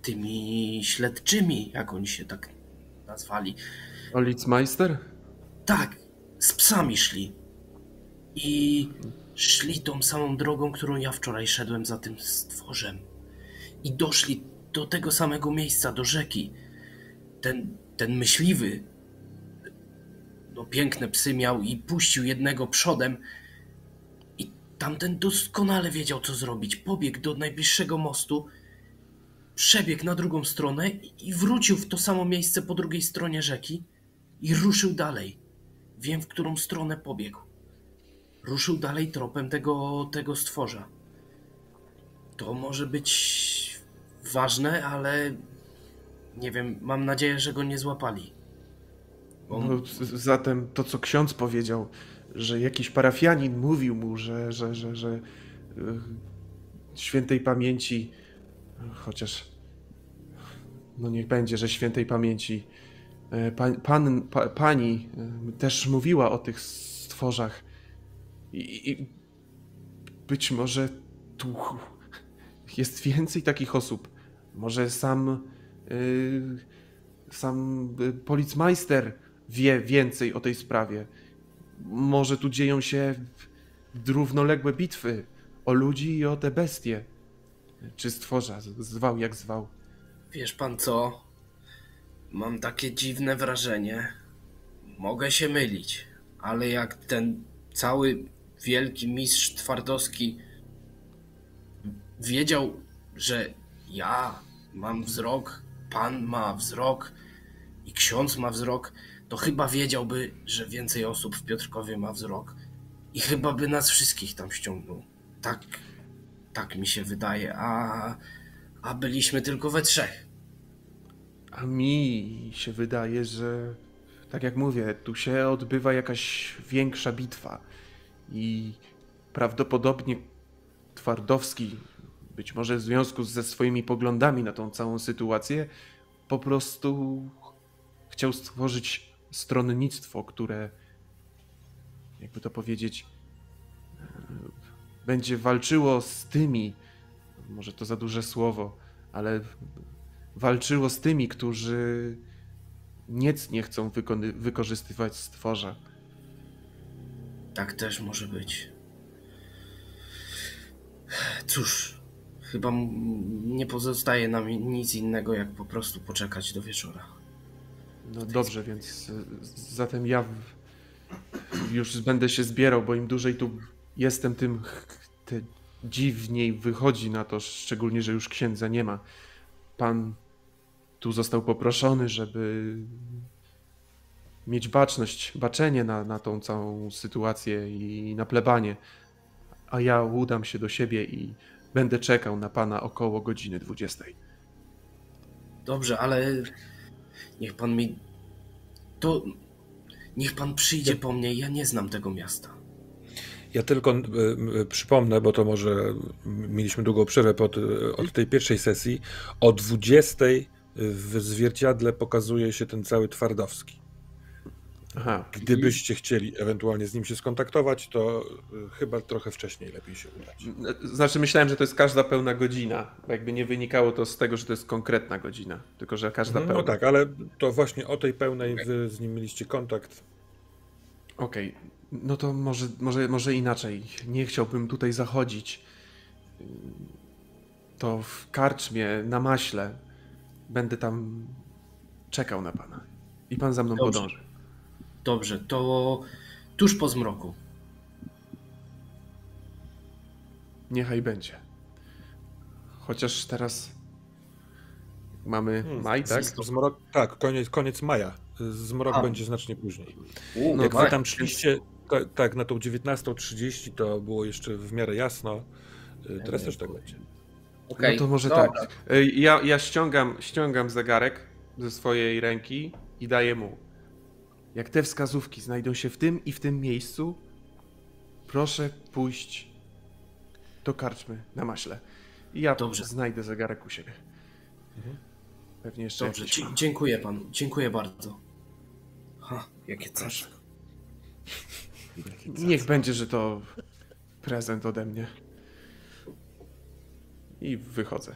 tymi śledczymi, jak oni się tak nazwali. Olicmeister? Tak, z psami szli. I szli tą samą drogą, którą ja wczoraj szedłem za tym stworzem. I doszli do tego samego miejsca, do rzeki. Ten, ten myśliwy, piękne psy miał i puścił jednego przodem. I tamten doskonale wiedział, co zrobić. Pobiegł do najbliższego mostu, przebiegł na drugą stronę i i wrócił w to samo miejsce po drugiej stronie rzeki i ruszył dalej. Wiem, w którą stronę pobiegł. Ruszył dalej tropem tego, tego stworza. To może być ważne, ale nie wiem, mam nadzieję, że go nie złapali. Bo No, zatem to, co ksiądz powiedział, że jakiś parafianin mówił mu, że, że, że, że e, świętej pamięci, chociaż no niech będzie, że świętej pamięci, e, pan, pan, pa, pani e, też mówiła o tych stworzach i, i być może tu jest więcej takich osób. Może sam y, sam policmeister wie więcej o tej sprawie. Może tu dzieją się równoległe bitwy o ludzi i o te bestie. Czy stworza, zwał jak zwał. wiesz pan co? Mam takie dziwne wrażenie. Mogę się mylić, ale jak ten cały wielki mistrz Twardowski wiedział, że ja mam wzrok, pan ma wzrok i ksiądz ma wzrok, to chyba wiedziałby, że więcej osób w Piotrkowie ma wzrok i chyba by nas wszystkich tam ściągnął. Tak, tak mi się wydaje, a, a byliśmy tylko we trzech. A mi się wydaje, że tak jak mówię, tu się odbywa jakaś większa bitwa i prawdopodobnie Twardowski, być może w związku ze swoimi poglądami na tą całą sytuację, po prostu chciał stworzyć stronnictwo, które, jakby to powiedzieć, e, będzie walczyło z tymi, może to za duże słowo, ale walczyło z tymi, którzy nic nie chcą wykorzystywać stworza. Tak też może być. Cóż, chyba nie pozostaje nam nic innego, jak po prostu poczekać do wieczora. No dobrze, więc e, zatem ja już będę się zbierał, bo im dłużej tu jestem, tym te dziwniej wychodzi na to, szczególnie, że już księdza nie ma. Pan tu został poproszony, żeby mieć baczność, baczenie na, na tą całą sytuację i na plebanie. A ja udam się do siebie i będę czekał na pana około godziny 20. Dobrze, ale niech pan mi. To. Niech pan przyjdzie po mnie, ja nie znam tego miasta. Ja tylko y, y, przypomnę, bo to może mieliśmy długą przerwę pod, y, od tej pierwszej sesji. O 20 w zwierciadle pokazuje się ten cały Twardowski. Aha, Gdybyście chcieli ewentualnie z nim się skontaktować, to y, chyba trochę wcześniej lepiej się udać. Znaczy myślałem, że to jest każda pełna godzina. bo Jakby nie wynikało to z tego, że to jest konkretna godzina, tylko że każda No pełna. tak, ale to właśnie o tej pełnej wy z nim mieliście kontakt. Okej, no to może, może, może inaczej. Nie chciałbym tutaj zachodzić. To w karczmie, na maśle. Będę tam czekał na pana. I pan za mną Dobrze. podąży. Dobrze, to tuż po zmroku. Niechaj będzie. Chociaż teraz mamy Hmm, maj, tak? Zmrok, tak, koniec, koniec maja. Zmrok A. będzie znacznie później. No Jak wy tak, tam szliście, ta, tak, na tą 19.30 to było jeszcze w miarę jasno. Y, Teraz też tak będzie. Okej, No to może dobra. tak. Y, Ja, ja ściągam, ściągam zegarek ze swojej ręki i daję mu. Jak te wskazówki znajdą się w tym i w tym miejscu, proszę pójść do karczmy na maśle. I ja Dobrze. znajdę zegarek u siebie. Pewnie jeszcze Dobrze, dzie- dziękuję panu, dziękuję bardzo. Ha, jakie coś. Niech będzie, że to prezent ode mnie. I wychodzę.